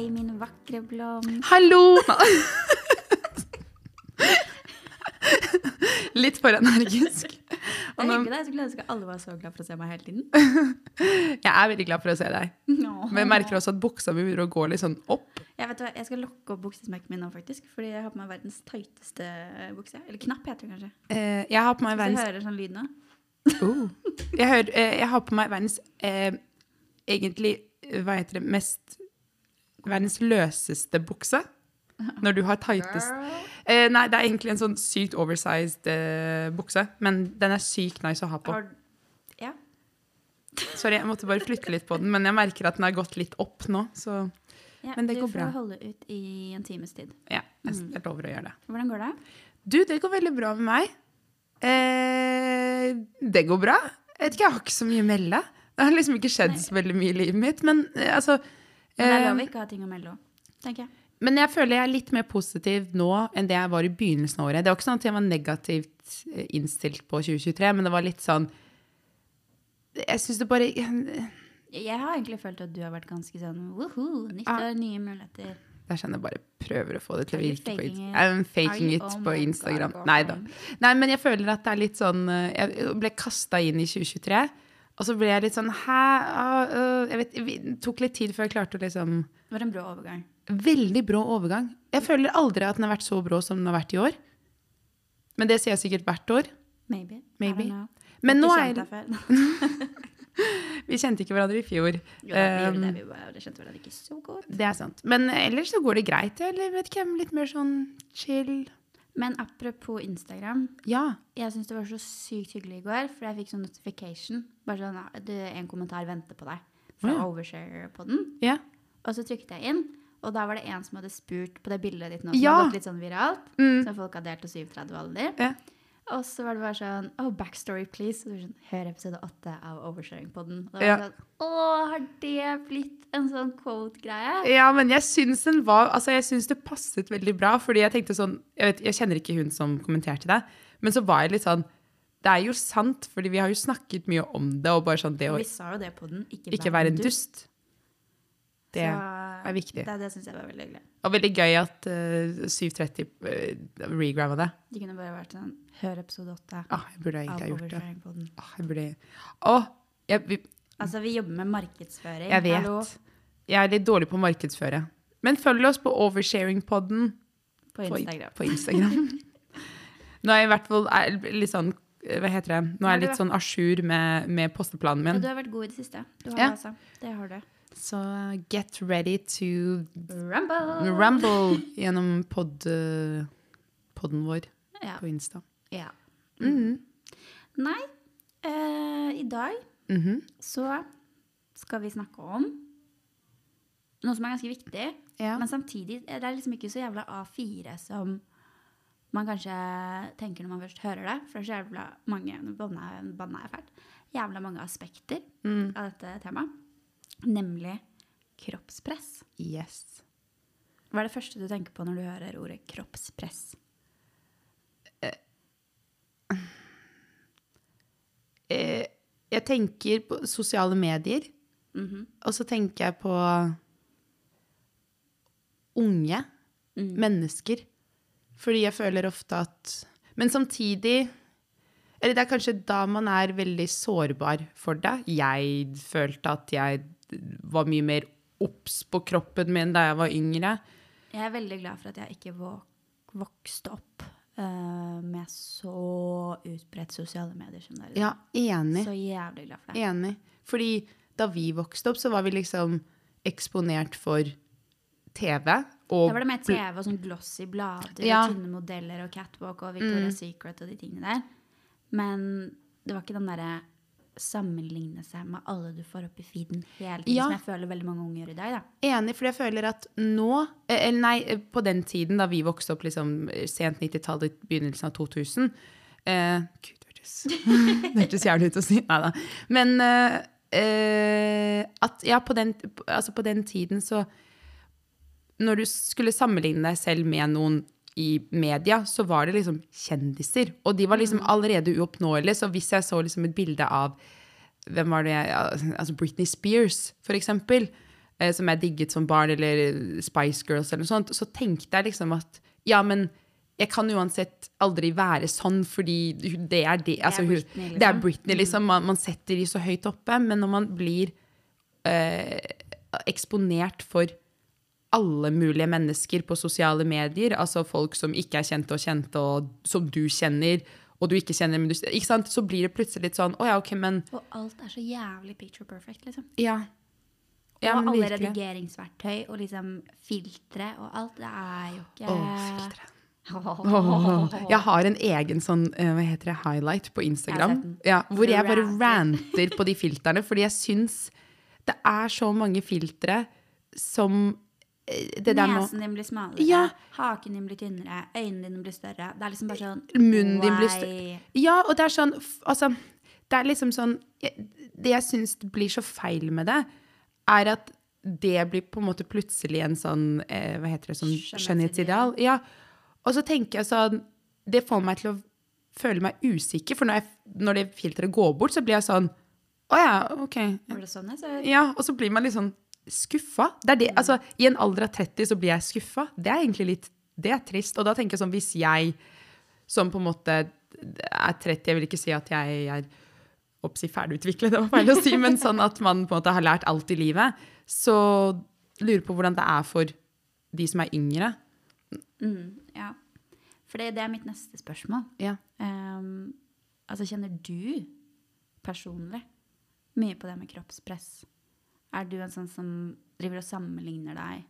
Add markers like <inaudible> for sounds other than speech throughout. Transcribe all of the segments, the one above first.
Hei, min vakre blomst. Hallo! Litt for energisk. Det er hyggelig. Jeg skulle ønske alle var så glad for å se meg hele tiden. Jeg er veldig glad for å se deg. Men jeg merker også at buksa mi begynner å gå litt sånn opp. Jeg, vet hva, jeg skal lokke opp buksesmekken min nå, faktisk. Fordi jeg har på meg verdens tighteste bukse. Eller knapp, heter det kanskje. Eh, jeg har på meg verdens... Hvis du hører sånn lyd nå. Oh. Jeg, hører, eh, jeg har på meg verdens eh, egentlig, hva heter det, mest Verdens løseste bukse. <laughs> Når du har tightest eh, Nei, det er egentlig en sånn sykt oversized eh, bukse. Men den er sykt nice å ha på. Har, ja. <laughs> Sorry, jeg måtte bare flytte litt på den, men jeg merker at den har gått litt opp nå. Så ja. Men det går bra. Du får holde ut i en times tid. ja, jeg, jeg lover å gjøre det. Hvordan går det? Du, det går veldig bra med meg. Eh, det går bra. Jeg vet ikke, jeg har ikke så mye å melde. Det har liksom ikke skjedd så veldig mye i livet mitt, men eh, altså Men det er lov eh, å ikke ha ting å melde om, tenker jeg. Men jeg føler jeg er litt mer positiv nå enn det jeg var i begynnelsen av året. Det var ikke sånn at jeg var negativt eh, innstilt på 2023, men det var litt sånn Jeg syns det bare Jeg har egentlig følt at du har vært ganske sånn woho, nytt Ja. år, nye muligheter. Det er sånn jeg bare prøver å få det til å virke på Instagram. I'm faking it Oh på Instagram. Nei da. Nei, men jeg føler at det er litt sånn eh, Jeg ble kasta inn i 2023, og så ble jeg litt sånn Hæ? Uh, jeg vet, Det tok litt tid før jeg klarte å liksom Det var en brå overgang. Veldig brå overgang. Jeg føler aldri at den har vært så brå som den har vært i år. Men det sier jeg sikkert hvert år. Maybe. Maybe. I don't know. Men nå er. <laughs> Vi kjente ikke hverandre i fjor. Jo, da, vi um, det, vi bare kjente hverandre ikke så godt. Det er sant. Men ellers så går det greit. Eller vet ikke, litt mer sånn chill. Men apropos Instagram. Ja. Jeg syns det var så sykt hyggelig i går, for jeg fikk sånn notification. Bare sånn, du, en kommentar venter på deg fra ja. Overshare på den. ja. Og så trykket jeg inn, og da var det en som hadde spurt på det bildet ditt nå, som Ja. hadde gått litt sånn viralt, Mm. som folk har delt til 37 alder. Ja. Og så var det bare sånn Oh, backstory, please. Og så var det sånn, Hør episode 8 av Oversharing på den. Og da var Ja. sånn Å, har det blitt en sånn quote-greie? Ja, men jeg syns den var Altså, jeg syns det passet veldig bra, fordi jeg tenkte sånn Jeg, vet, jeg kjenner ikke hun som kommenterte det, men så var jeg litt sånn Det er jo sant, fordi vi har jo snakket mye om det, og bare sånn det å Vi sa jo det på den. Ikke, ikke være en dust. Det Så er viktig. Det, det syns jeg var veldig hyggelig. Og veldig gøy at uh, 730 uh, regramma det. De kunne bare vært sånn Hør episode 8 Ah, jeg burde egentlig ha gjort det. På. Ah, jeg burde Oh, jeg, vi, Altså, vi jobber med markedsføring. jeg vet. Hallo, Jeg er litt dårlig på å markedsføre. Men følg oss på Oversharing-podden på på, Instagram. på Instagram. <laughs> Nå er jeg i hvert fall litt sånn Hva heter det? Nå er jeg litt sånn a jour med, med posteplanen Og min. du har vært god i det siste. Du har Ja. det, altså. Det har du. Så get ready to Rumble! rumble gjennom pod, eh, podden vår Ja. på Insta. ja. Mhm. Nei, uh, i dag Mhm. så skal vi snakke om noe som er ganske viktig, Ja. men samtidig er det liksom ikke så jævla A4 som man kanskje tenker når man først hører det. For det er så jævla mange nå banna jeg fælt. Jævla mange aspekter Mm. av dette temaet. Nemlig kroppspress. Yes. Hva er det første du tenker på når du hører ordet kroppspress? Eh, jeg tenker på sosiale medier, Mhm. og så tenker jeg på unge Mm. mennesker. Fordi jeg føler ofte at Men samtidig Eller det er kanskje da man er veldig sårbar for det. Jeg følte at jeg var mye mer obs på kroppen min da jeg var yngre. Jeg er veldig glad for at jeg ikke vok vokste opp uh, med så utbredt sosiale medier som dere. Ja, enig. Så jævlig glad for det. Enig. Fordi da vi vokste opp, så var vi liksom eksponert for TV. Og Da var det mer TV og sånn glossy blader Ja. og tynne modeller og catwalk og Victoria's Secret og de tingene der. Men det var ikke den derre sammenligne seg med alle du får opp i feeden hele tiden, Ja. som jeg føler veldig mange unge gjør i dag. da. Enig, for jeg føler at nå eh, Eller nei, eh, på den tiden da vi vokste opp liksom eh, sent 90-tallet, begynnelsen av 2000 eh, Gud, <laughs> det hørtes jævlig ut å si. Nei da. Men eh, at ja, på den, altså på den tiden så Når du skulle sammenligne deg selv med noen i media, så var det liksom kjendiser. Og de var liksom allerede uoppnåelige. Så hvis jeg så liksom et bilde av hvem var det, altså Britney Spears, for eksempel, eh, som jeg digget som barn, eller Spice Girls eller noe sånt, så tenkte jeg liksom at ja, men jeg kan uansett aldri være sånn, fordi det er det. Altså, hun- Britney, det er liksom. Britney, liksom. Man, man setter de så høyt oppe, men når man blir eh, eksponert for alle mulige mennesker på sosiale medier, altså folk som ikke er kjente og kjente, og som du kjenner, og du ikke kjenner, men du, ikke sant? så blir det plutselig litt sånn Å ja, OK, men Og alt er så jævlig picture perfect, liksom. Ja. Ja, og alle virkelig. redigeringsverktøy og liksom filtre og alt, det er jo ikke Å, filtre. Åh, jeg har en egen sånn eh, hva heter det, highlight på Instagram. Ja, hvor jeg bare Ranter. ranter på de filterne, fordi jeg syns det er så mange filtre som eh, det der Nesen din blir smalere, Ja. haken din blir tynnere, øynene dine blir større. Det er liksom bare sånn Munnen din blir større. Ja, og det er sånn Altså, det er liksom sånn jeg- Det jeg syns blir så feil med det, er at det blir på en måte plutselig en sånn eh, Hva heter det? Sånn Skjønnhetsideal. skjønnhetsideal. Ja. Og så tenker jeg sånn Det får meg til å føle meg usikker, for når, jeg, når det filteret går bort, så blir jeg sånn Å ja, OK. Var det sånn jeg ser? Ja, og så blir man litt sånn skuffa. Det er det, altså, I en alder av 30 så blir jeg skuffa. Det er egentlig litt det er trist. Og da tenker jeg sånn, hvis jeg som på en måte er 30 Jeg vil ikke si at jeg er oppsi ferdigutviklet, det var feil å si, men sånn at man på en måte har lært alt i livet, så lurer på hvordan det er for de som er yngre. Mm, ja. For det, det er mitt neste spørsmål. Ja. Um, altså, kjenner du personlig mye på det med kroppspress? Er du en sånn som driver og sammenligner deg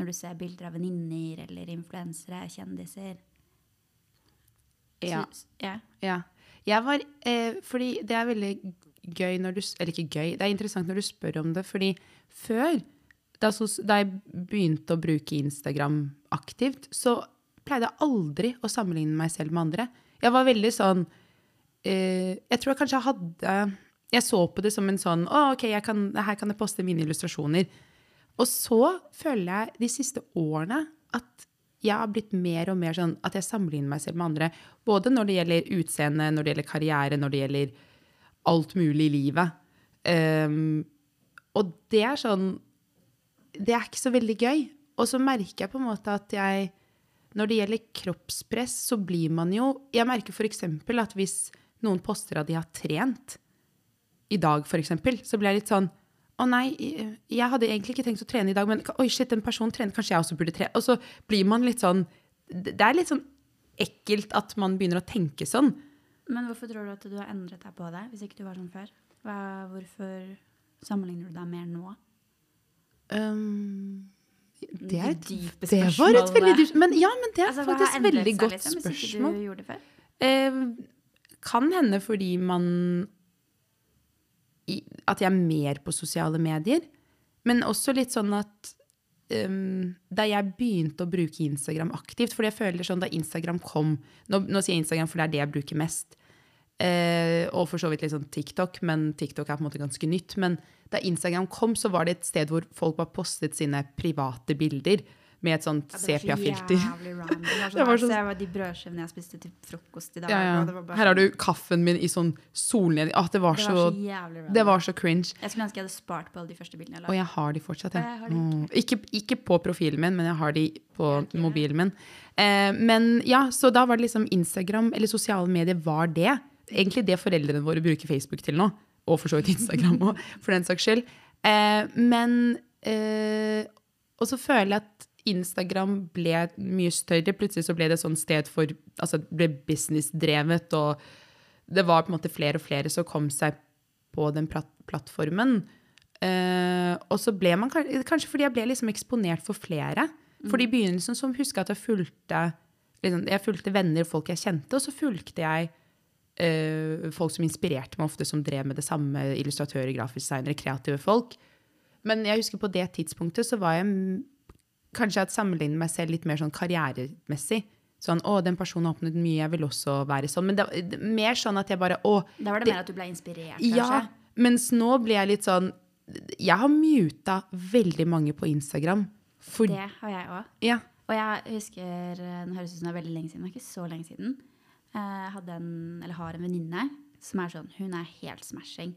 når du ser bilder av venninner eller influensere, kjendiser? Ja. Så, ja. Ja. Jeg var, eh, fordi det er veldig gøy når du Eller ikke gøy, det er interessant når du spør om det. Fordi før, da, så, da jeg begynte å bruke Instagram aktivt, så pleide jeg aldri å sammenligne meg selv med andre. Jeg var veldig sånn eh, Jeg tror jeg kanskje hadde Jeg så på det som en sånn Å, OK, kan, her kan jeg poste mine illustrasjoner. Og så føler jeg de siste årene at jeg har blitt mer og mer sånn at jeg sammenligner meg selv med andre. Både når det gjelder utseende, når det gjelder karriere, når det gjelder alt mulig i livet. Um, og det er sånn Det er ikke så veldig gøy. Og så merker jeg på en måte at jeg Når det gjelder kroppspress, så blir man jo Jeg merker f.eks. at hvis noen poster at de har trent i dag, f.eks., så blir jeg litt sånn å nei, jeg hadde egentlig ikke tenkt å trene i dag, men oi shit, den personen trener, kanskje jeg også burde trene. Og så blir man litt sånn Det er litt sånn ekkelt at man begynner å tenke sånn. Men hvorfor tror du at du har endret deg på det, hvis ikke du var sånn før? Hva, hvorfor sammenligner du deg mer nå? Um, det er et, Dype det var et veldig dypt Men ja, men det er Altså, hva har faktisk endret veldig seg, godt liksom, hvis ikke du gjorde det før? Eh, kan hende fordi man At jeg er mer på sosiale medier. Men også litt sånn at um, da jeg begynte å bruke Instagram aktivt fordi jeg føler sånn da Instagram kom Nå, nå sier jeg Instagram, for det er det jeg bruker mest. Uh, og for så vidt litt sånn TikTok, men TikTok er på en måte ganske nytt. Men da Instagram kom, så var det et sted hvor folk bare postet sine private bilder med et sånt Ja, det var så sepia-filter. Det var <laughs> sånn, så- Se hva de brødskivene jeg spiste til frokost i dag. Ja, ja. Her har sånn- du kaffen min i sånn solnedgang. Ah, det var det så var så random. Det var så cringe. Jeg skulle ønske jeg hadde spart på alle de første bildene la. Og jeg har de fortsatt, Ja, jeg. jeg har de Mm. Ikke, ikke på profilen min, men jeg har de på Ja, ok. mobilen min. Eh, men ja, så da var det liksom Instagram, eller sosiale medier, var det. Egentlig det foreldrene våre bruker Facebook til nå. Og for så vidt Instagram <laughs> òg, for den saks skyld. Eh, men eh, Og så føler jeg at Instagram ble mye større. Plutselig så ble det sånn sted for Altså det ble businessdrevet, og det var på en måte flere og flere som kom seg på den plattformen. Eh, og så ble man kanskje fordi jeg ble liksom eksponert for flere. Fordi i begynnelsen så husker jeg at jeg fulgte, liksom, jeg fulgte venner, folk jeg kjente, og så fulgte jeg eh, folk som inspirerte meg ofte, som drev med det samme, illustratører, grafisk designere, kreative folk. Men jeg husker på det tidspunktet så var jeg kanskje at sammenligne meg selv litt mer sånn karrieremessig. Sånn, å, den personen har oppnådd mye, jeg vil også være sånn. Men det var mer sånn at jeg bare, å, Da var det mer at du ble inspirert, kanskje? ja, mens nå blir jeg litt sånn Jeg har muta veldig mange på Instagram. For, Det har jeg òg. ja, Og jeg husker Den Nå høres ut som det er veldig lenge siden, det er ikke så lenge siden. Eh, Jeg hadde en, eller har en venninne som er sånn Hun er helt smashing.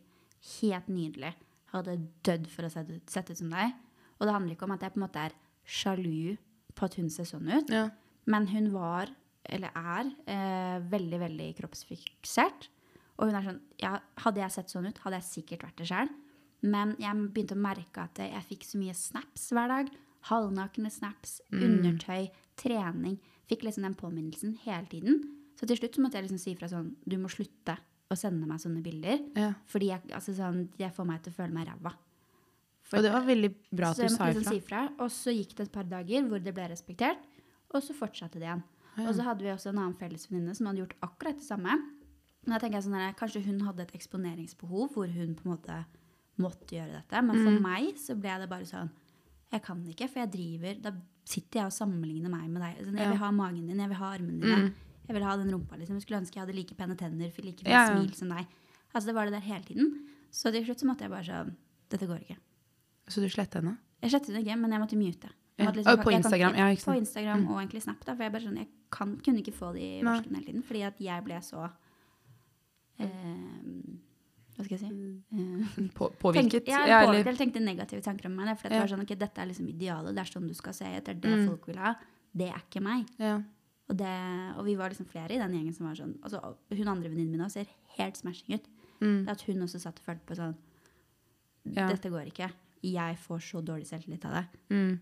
Helt nydelig. Hadde dødd for å sette ut, sett ut som deg. Og det handler ikke om at jeg på en måte er sjalu på at hun ser sånn ut. Ja. Men hun var, eller er, eh, veldig, veldig kroppsfiksert. Og hun er sånn ja, Hadde jeg sett sånn ut, hadde jeg sikkert vært det sjøl. Men jeg begynte å merke at jeg fikk så mye snaps hver dag. Halvnakne snaps, undertøy, trening. Fikk liksom den påminnelsen hele tiden. Så til slutt så måtte jeg liksom si fra sånn Du må slutte å sende meg sånne bilder. Ja. Fordi jeg, altså sånn, jeg får meg til å føle meg ræva. Og det var veldig bra at du sa liksom ifra. si fra. Og så gikk det et par dager hvor det ble respektert, og så fortsatte det igjen. Og så hadde vi også en annen fellesvenninne som hadde gjort akkurat det samme. Men da tenker jeg sånn her, Kanskje hun hadde et eksponeringsbehov hvor hun på en måte måtte gjøre dette. Men Mm. for meg så ble det bare sånn Jeg kan ikke, for jeg driver Da sitter jeg og sammenligner meg med deg. Sånn, jeg vil ha magen din, jeg vil ha armene dine. Jeg vil ha den rumpa. liksom. Jeg skulle ønske jeg hadde like pene tenner, like fine Ja, ja. smil som deg. Altså Det var det der hele tiden. Så til slutt så måtte jeg bare sånn Dette går ikke. Så du sletta henne? Jeg slettet henne ikke, men jeg måtte mute. Ja. Jeg måtte Og på jeg kan Instagram, ja. På Instagram og egentlig Snap. da, For jeg bare sånn, jeg kan, kunne ikke få de varslene hele tiden. Fordi at jeg ble så eh, Hva skal jeg si? Eh, På, påvirket? Tenk, ja, påvirket, eller- tenkte negative tanker om meg. For det var sånn, ok, dette er liksom idealet, det er sånn du skal se ut, det er det Mm. folk vil ha. Det er ikke meg. ja. Og, det, og vi var liksom flere i den gjengen som var sånn altså, Hun andre venninnen min også ser helt smashing ut. Mm. At hun også satt og følte på sånn. Dette går ikke. Jeg får så dårlig selvtillit av det. Mm.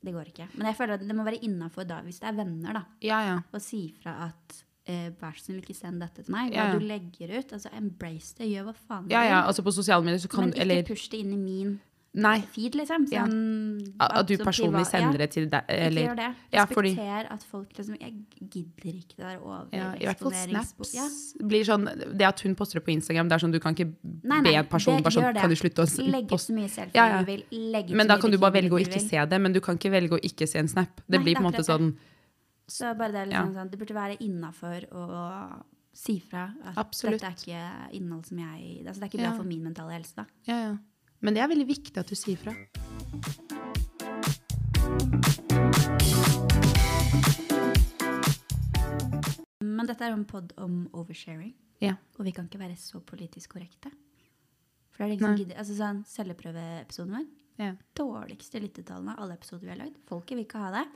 Det går ikke. Men jeg føler at det må være innafor da, hvis det er venner, da. ja, ja. Og si fra at eh, vær så snill, ikke send dette til meg. Hva Ja, du legger ut. Altså, embrace det. Gjør hva faen du Ja, ja, altså på sosiale medier så kan Men ikke Eller push det inn i min Nei. feed, liksom. Ja. Sånn, At du personlig privat- sender ja, det til deg. Ikke gjør det. Ja, fordi- at folk liksom Jeg gidder ikke det der over ja, I hvert fall snaps Ja. blir sånn Det at hun poster det på Instagram, det er sånn du kan ikke Nei, be en person bare sånn. Kan du slutte å Legge ut så mye selfie Ja, ja. du vil. Legge Men da kan du bare velge å ikke se det, men du kan ikke velge å ikke se en snap. Det Nei, blir på en måte sånn Så bare det, liksom sånn, det burde være innafor å si fra at Absolutt. dette er ikke innhold som jeg altså Det er ikke bra Ja. for min mentale helse. da. ja, ja. Men det er veldig viktig at du sier fra. Men dette er jo en pod om oversharing, Ja. og vi kan ikke være så politisk korrekte. For det er liksom gidder. Altså sånn, Celleprøveepisoden vår. Ja. Dårligste lyttetallene av alle episoder vi har lagd. Folket vil ikke ha det.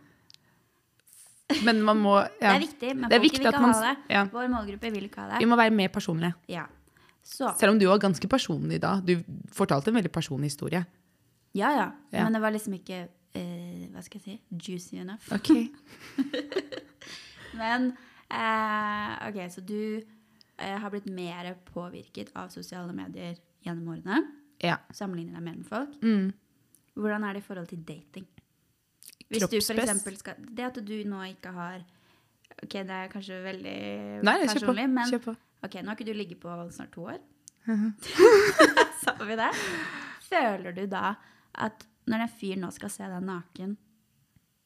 Men man må ja. Det er viktig, men Det er folket viktig vil ikke man ha det. ja. Vår målgruppe vil ikke ha det. Vi må være mer personlige. Ja. Så, Selv om du var ganske personlig da. Du fortalte en veldig personlig historie. ja, ja. Ja. Men det var liksom ikke eh, Hva skal jeg si? Juicy enough. Ok. <laughs> Men eh, OK, så du eh, har blitt mer påvirket av sosiale medier gjennom årene. Ja. Sammenligner deg mer med folk. Mm. Hvordan er det i forhold til dating? Hvis du for skal Det at du nå ikke har Ok, det er kanskje veldig Nei, personlig, men. Ok, nå har ikke du ligget på snart to år. <laughs> Sa vi det? Føler du da at når en fyr nå skal se deg naken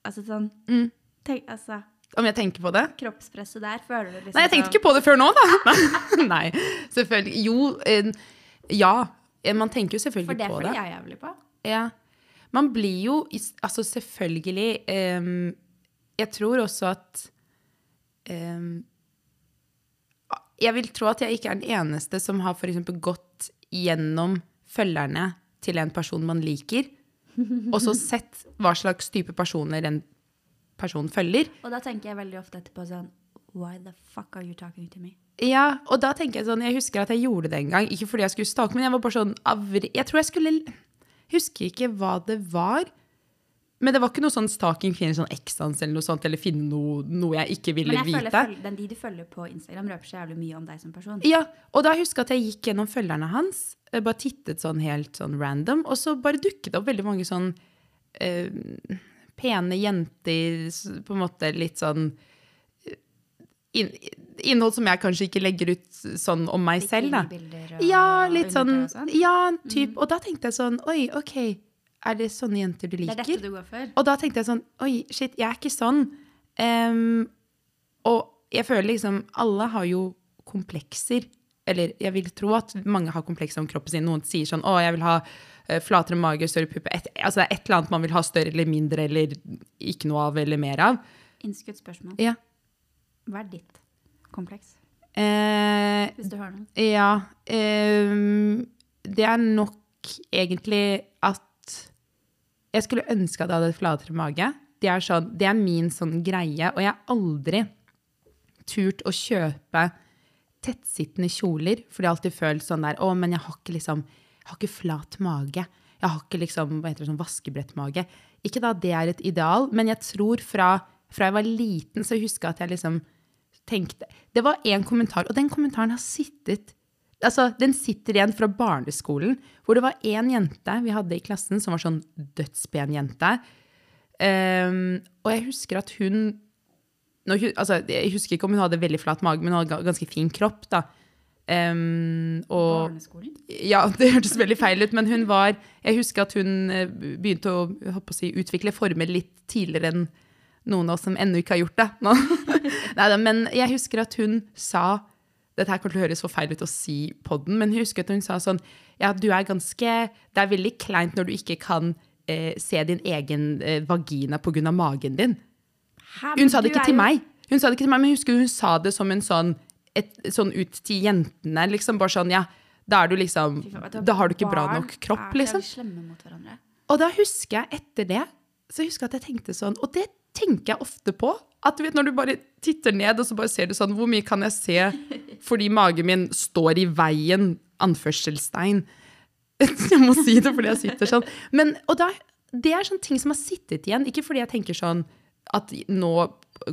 Altså sånn Mm. tenk, altså, Om jeg tenker på det? Kroppspresset der, føler du liksom Nei, jeg tenkte ikke på det før nå, da. <laughs> Nei, selvfølgelig. Jo, eh, ja. Eh, Man tenker jo selvfølgelig på det føler det. jeg jævlig på. Ja. Man blir jo Altså, selvfølgelig eh, Jeg tror også at ehm, Jeg vil tro at jeg ikke er den eneste som har for eksempel gått gjennom følgerne til en person man liker, <laughs> og så sett hva slags type personer en person følger. Og da tenker jeg veldig ofte etterpå sånn Why the fuck are you talking to me? Ja, og da tenker jeg sånn Jeg husker at jeg gjorde det en gang. Ikke fordi jeg skulle stalke, men jeg var bare sånn avri... Jeg tror jeg skulle Husker ikke hva det var. Men det var ikke noe sånn stalking, finne sånn X-dans eller noe sånt, eller finne noe, noe jeg ikke ville Men jeg vite. føler, føl- den de du følger på Instagram, røper så jævlig mye om deg som person. Ja, og da husker jeg at jeg gikk gjennom følgerne hans, eh, bare tittet sånn helt sånn random, og så bare dukket det opp veldig mange sånn eh, pene jenter, på en måte litt sånn eh, inn, innhold som jeg kanskje ikke legger ut sånn om meg selv, da. Og Ja, litt sånn, og sånn. ja, typ. Og da tenkte jeg sånn, oi, ok, er det sånne jenter du liker? Det er dette du går for. Og da tenkte jeg sånn, oi, shit, jeg er ikke sånn. Um, og jeg føler liksom, alle har jo komplekser. Eller jeg vil tro at mange har komplekser om kroppen sin. Noen sier sånn, å, jeg vil ha eh, flatere mage, større puppe. Altså det er et eller annet man vil ha større eller mindre, eller ikke noe av, eller mer av. Innskutt spørsmål. Ja. Hva er ditt kompleks? Eh, Hvis du har noe. Ja. Eh, det er nok egentlig at Jeg skulle ønske at jeg hadde flatere mage. Det er, sånn, det er min sånn greie. Og jeg har aldri turt å kjøpe tettsittende kjoler, for det har alltid følt sånn der Å, men jeg har ikke liksom Jeg har ikke flat mage. Jeg har ikke liksom, hva heter det, sånn vaskebrettmage. Ikke da det er et ideal, men jeg tror fra, fra jeg var liten, så husker jeg at jeg liksom tenkte Det var én kommentar, og den kommentaren har sittet Altså, Den sitter igjen fra barneskolen, hvor det var én jente vi hadde i klassen som var sånn dødspen jente. Um, og jeg husker at hun altså, Jeg husker ikke om hun hadde veldig flat mage, men hun hadde ganske fin kropp. da. Um, og, Barneskolen? ja, <laughs> det hørtes veldig feil ut, men hun var Jeg husker at hun eh, begynte å, å si, utvikle former litt tidligere enn noen av oss som ennå ikke har gjort det. <laughs> Neida, men jeg husker at hun sa dette her å høres feil ut å si på den, men jeg husker at hun sa sånn Ja, du er ganske Det er veldig kleint når du ikke kan eh, se din egen eh, vagina pga. magen din. Hæ, Hun sa det ikke til jo- meg, Hun sa det ikke til meg, men jeg husker hun sa det som en sånn, et, sånn ut til jentene. liksom Bare sånn, ja, da er du liksom Da har du ikke bra nok kropp, liksom. Og da husker jeg etter det så jeg husker at jeg tenkte sånn, og det tenker jeg ofte på. At du vet, Når du bare titter ned og så bare ser du sånn Hvor mye kan jeg se fordi magen min står i veien? Anførselstegn. <laughs> Jeg må si det fordi jeg sitter sånn. Men, og da, det er sånne ting som har sittet igjen. Ikke fordi jeg tenker sånn at nå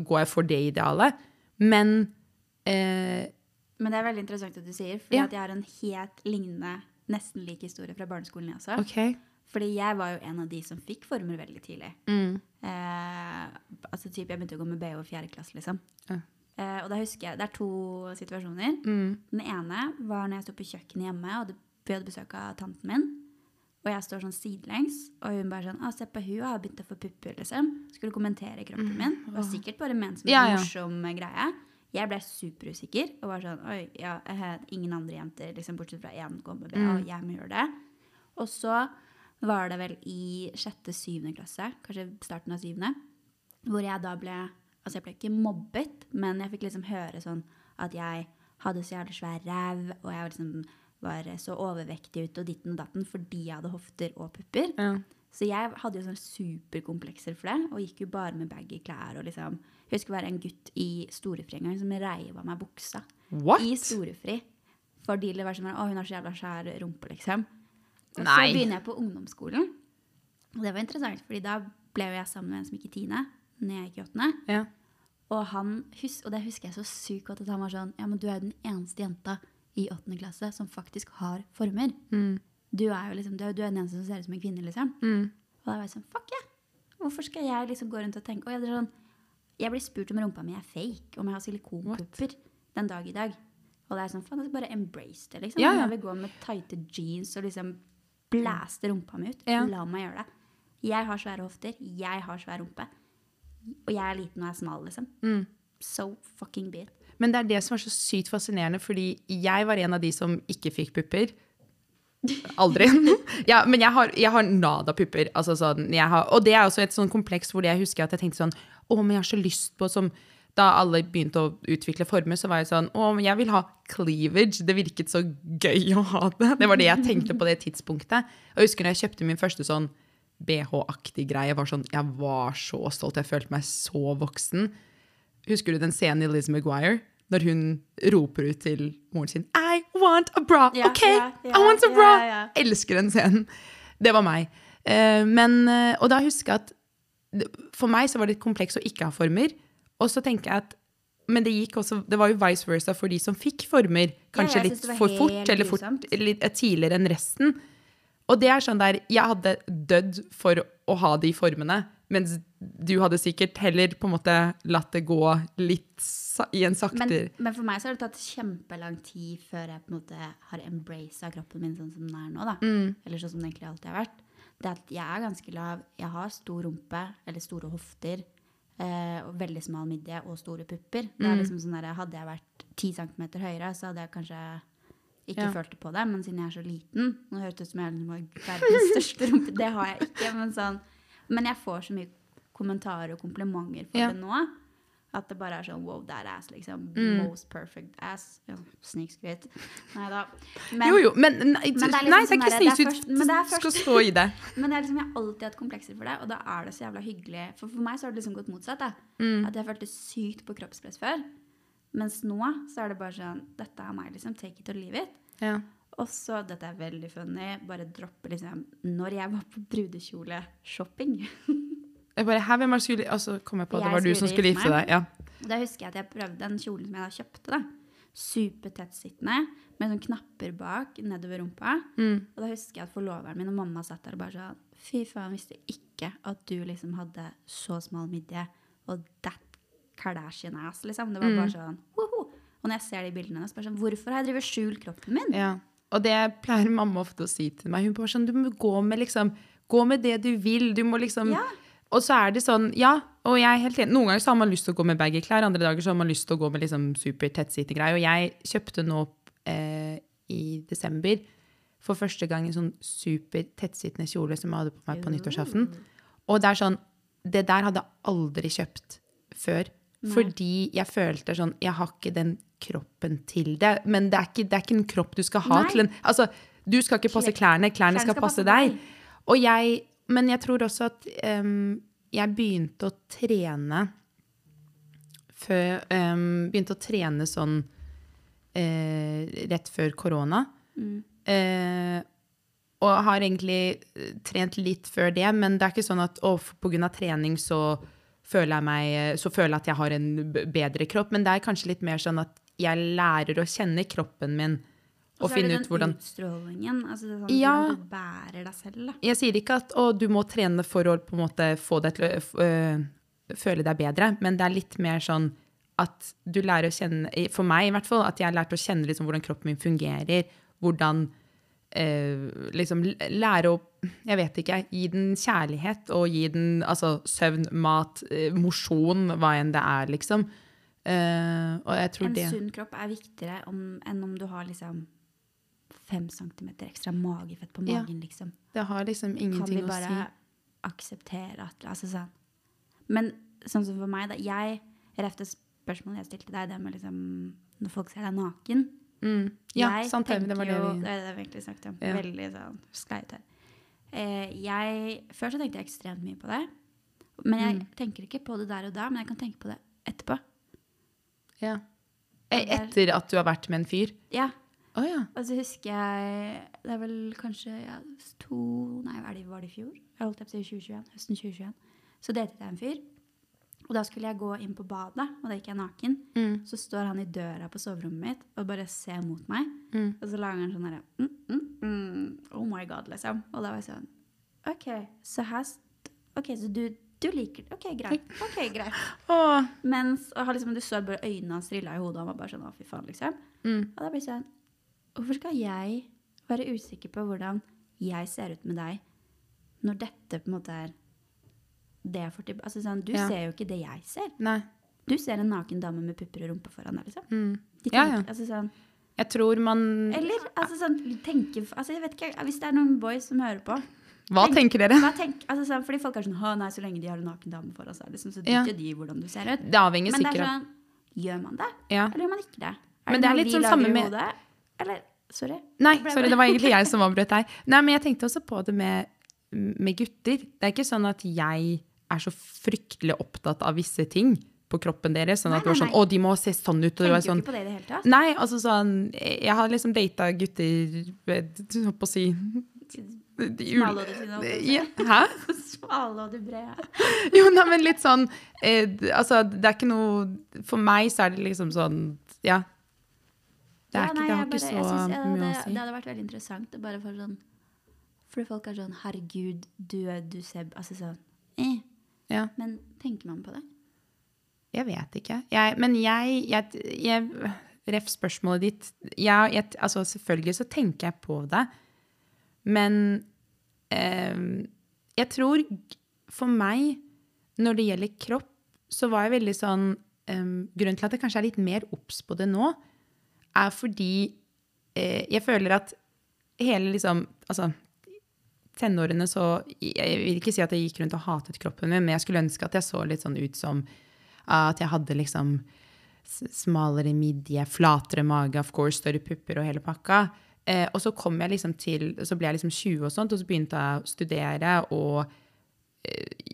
går jeg for det idealet, men eh, Men det er veldig interessant at du sier, for Ja. jeg har en helt lignende, nesten lik historie fra barneskolen. jeg også. OK. Fordi jeg var jo en av de som fikk former veldig tidlig. Mm. Eh, altså typ, Jeg begynte å gå med BH i fjerde klasse, liksom. Ja. Eh, og da husker jeg, Det er to situasjoner. Mm. Den ene var når jeg sto på kjøkkenet hjemme, og vi hadde besøk av tanten min. Og jeg står sånn sidelengs, og hun bare sånn 'Å, 'Se på hun har begynt å få pupper', liksom. Skulle kommentere kroppen min. Det var sikkert bare ment som en Ja, ja. morsom greie. Jeg ble superusikker og var sånn Oi, ja, eh, ingen andre jenter, liksom, bortsett fra én, går med BH, og jeg må gjøre det. Og så var det vel i sjette, syvende klasse, kanskje starten av syvende, hvor jeg da ble Altså, jeg ble ikke mobbet, men jeg fikk liksom høre sånn at jeg hadde så jævlig svær ræv, og jeg liksom var så overvektig ut og ditten og datten fordi jeg hadde hofter og pupper. Ja. Så jeg hadde jo sånne superkomplekser for det, og gikk jo bare med baggy klær. og liksom, Jeg husker det var en gutt i storefri en gang som reiv av meg buksa. What? I storefri. Fordi det var sånn Å, hun har så jævla skjær rumpe, liksom. Og Nei. så begynner jeg på ungdomsskolen. Og det var interessant, fordi da ble jeg sammen med en som gikk i tiende. Når jeg gikk i åttende. Ja. Og, han, og det husker jeg så sykt godt at han var sånn Ja, men du er jo den eneste jenta i åttende klasse som faktisk har former. Du er jo liksom, du er, du er den eneste som ser ut som en kvinne, liksom. Og da var jeg sånn Fuck ja! Hvorfor skal jeg liksom gå rundt og tenke og jeg, sånn, jeg blir spurt om rumpa mi er fake, om jeg har silikonpupper den dag i dag. Og det er sånn, faen, jeg skal bare embrace det, liksom. Ja, ja. Jeg vil gå med tighte jeans og liksom blæste rumpa mi ut. Ja. La meg gjøre det. Jeg har svære hofter, jeg har svær rumpe. Og jeg er liten og er smal, liksom. Mm. So fucking be it. Men det er det som er så sykt fascinerende, fordi jeg var en av de som ikke fikk pupper. Aldri. <laughs> ja, men jeg har, jeg har nada-pupper. Altså sånn, jeg har, og det er også et sånn kompleks hvor jeg husker at jeg tenkte sånn Å, men jeg har så lyst på som Da alle begynte å utvikle former, så var jeg sånn Å, jeg vil ha cleavage. Det virket så gøy å ha det. Det var det jeg tenkte på det tidspunktet. Og jeg husker når jeg kjøpte min første sånn BH-aktig greie. Var, sånn, jeg var så stolt. Jeg følte meg så voksen. Husker du den scenen i Liz Maguire? Når hun roper ut til moren sin I want a bra! Yeah, OK, yeah, yeah, I want a bra! Elsker den scenen. Det var meg. Eh, men, eh, og da husker jeg at for meg så var det et kompleks å ikke ha former. Og så tenker jeg at men det gikk også, det var jo vice versa for de som fikk former. Kanskje ja, litt for fort eller fort, litt eh, tidligere enn resten. Og det er sånn der, jeg hadde dødd for å ha de formene, mens du hadde sikkert heller på en måte latt det gå litt i en Men, men for meg så har det tatt kjempelang tid før jeg på en måte har embracet kroppen min sånn som den er nå. da. Mm. Eller sånn som den egentlig alltid har vært. Det at jeg er ganske lav, jeg har stor rumpe, eller store hofter, eh, og veldig smal midje og store pupper. Det Mm. er liksom sånn der, Hadde jeg vært 10 cm høyere, så hadde jeg kanskje ikke Ja. følt på det. Men siden jeg er så liten Nå høres det ut som jeg liksom har verdens største rumpe. Det har jeg ikke. Men, sånn, men jeg får så mye kommentarer og komplimenter for Ja. det nå. At det bare er sånn wow, that ass, liksom. Mm. Most perfect ass. Ja, Snikskryt. Nei da. jo, jo, men nei, Men det er liksom nei, det er sånn ikke snikskryt. det Du skal stå i det. <laughs> Men det er liksom, jeg har alltid hatt komplekser for det, og da er det så jævla hyggelig. For for meg så har det liksom gått motsatt. Mm. At jeg følte sykt på kroppspress før. Mens nå så er det bare sånn Dette er meg, liksom. Take it or leave it. Ja. Og så, dette er veldig funny, bare droppe liksom Når jeg var på brudekjoleshopping <laughs> Jeg bare, hvem er det skulle, Og så kom jeg på at det var du som skulle gifte deg. Ja. Da husker jeg at jeg prøvde den kjolen som jeg da kjøpte. da Supertettsittende, med sånn knapper bak nedover rumpa. Mm. Og da husker jeg at forloveren min og mamma satt der og bare sånn Fy faen, visste ikke at du liksom hadde så smal midje og that Kardashian ass, liksom. Det var Mm. bare sånn woho! Og når jeg ser de bildene hennes, bare sånn Hvorfor har jeg drevet skjult kroppen min? Ja. Og det pleier mamma ofte å si til meg. Hun bare sånn, du må gå med liksom, gå med det du vil. Du må liksom... Ja. Og så er det sånn, ja, og jeg er helt enig. Noen ganger så har man lyst til å gå med baggy klær, andre dager så har man lyst til å gå med liksom super tettsittende greier. Og jeg kjøpte nå eh, i desember for første gang en sånn super tettsittende kjole som jeg hadde på meg på nyttårsaften. Og det er sånn, det der hadde jeg aldri kjøpt før. Fordi jeg følte sånn, jeg har ikke den kroppen til det. Men det er ikke, det er ikke en kropp du skal ha Nei. til en Altså, du skal ikke passe Klær- klærne, klærne skal, passe deg. Og jeg, men jeg tror også at um, jeg begynte å trene før, um, Begynte å trene sånn uh, rett før korona. Eh, og har egentlig eh, trent litt før det, men det er ikke sånn at å, pga. på grunn av trening så føler jeg meg Så føler jeg at jeg har en bedre kropp, men det er kanskje litt mer sånn at jeg lærer å kjenne kroppen min og, så er det den utstrålingen. Altså det er sånn, Ja. Hvordan du bærer deg selv. da. Jeg sier ikke at å, du må trene for å på en måte få deg til å øh, føle deg bedre, men det er litt mer sånn at du lærer å kjenne For meg i hvert fall, at jeg har lært å kjenne liksom hvordan kroppen min fungerer. Hvordan eh, liksom lære å Jeg vet ikke. Gi den kjærlighet og gi den altså, søvn, mat, eh, mosjon, hva enn det er, liksom. Uh, og jeg tror En sunn kropp er viktigere om, enn om du har liksom fem centimeter ekstra magefett på Ja. magen, liksom. Det har liksom ingenting å si. Kan vi bare akseptere at altså sånn. Men sånn som for meg, da. Jeg refte det spørsmålet jeg stilte deg, det med liksom Når folk ser deg naken. Mm. Ja, jeg sant det. Det var det jo vi Det er det vi egentlig snakket om. Ja. Veldig sånn skleit her. Eh, jeg, før så tenkte jeg ekstremt mye på det. Men jeg Mm. tenker ikke på det der og da, men jeg kan tenke på det etterpå. Ja. Eh, Etter at du har vært med en fyr? Ja, Å ja. Og så husker jeg Det er vel kanskje ja, to Nei, hva er det, var det i fjor? Jeg holdt på å si 2021. Høsten 2021. Så datet jeg en fyr. Og da skulle jeg gå inn på badet, og da gikk jeg naken. Mm. Så står han i døra på soverommet mitt og bare ser mot meg. Mm. Og så lager han sånn herre mm, mm, mm, Oh my god, liksom. Og da var jeg sånn OK, så her OK, så du, du liker det. OK, greit. <laughs> Ok, greit. oh. Mens og liksom, Du så bare øynene hans trilla i hodet, og han var bare sånn Å, fy faen, liksom. Mm. Og da blir jeg sånn Hvorfor skal jeg være usikker på hvordan jeg ser ut med deg, når dette på en måte er det jeg får til Altså sånn, Du Ja. ser jo ikke det jeg ser. Nei. Du ser en naken dame med pupper og rumpe foran deg, liksom. Mm. De Ja, tenker, ja. Altså, sånn, Jeg tror man eller altså, sånn, tenke altså, jeg vet ikke, Hvis det er noen boys som hører på Hva tenk- tenker dere? hva tenk, altså, sånn, Fordi folk er sånn «Å, nei, Så lenge de har en naken dame foran seg, liksom, så Ja. de i hvordan du ser ut. Det avhenger Men det er sikkert av sånn Gjør man det, ja. eller gjør man ikke det? Men det er noe litt sånn samme med- hodet? Eller Sorry. Nei, sorry, det. var egentlig jeg som <laughs> avbrøt deg. Nei, men jeg tenkte også på det med, med gutter. Det er ikke sånn at jeg er så fryktelig opptatt av visse ting på kroppen deres. Sånn Nei, at det var sånn, nei. å, de må se sånn ut. Og sånn, ikke på det i det hele tatt. Nei, altså sånn Jeg har liksom data gutter Jeg holdt på å si de ul- Smale og det fine, Ja, Hæ? og det brede. Jo, nei, men litt sånn eh, Altså, det er ikke noe For meg så er det liksom sånn Ja. Det, Ja, ikke, det har bare, ikke så synes, ja, mye det, å si. Det hadde vært veldig interessant. Bare for sånn Fordi folk er sånn Herregud, du, er- du Seb?' Altså sånn eh. Ja. Men tenker man på det? Jeg vet ikke. Jeg, men jeg, jeg, jeg Ref spørsmålet ditt. Jeg, altså selvfølgelig så tenker jeg på det. Men eh, jeg tror for meg, når det gjelder kropp, så var jeg veldig sånn eh, Grunnen til at jeg kanskje er litt mer obs på det nå, er fordi eh, jeg føler at hele liksom Altså tenårene så Jeg vil ikke si at jeg gikk rundt og hatet kroppen min, men jeg skulle ønske at jeg så litt sånn ut som At jeg hadde liksom smalere midje, flatere mage, of course, større pupper og hele pakka. Eh, og så kom jeg liksom til, så ble jeg liksom 20 og sånt, og så begynte jeg å studere og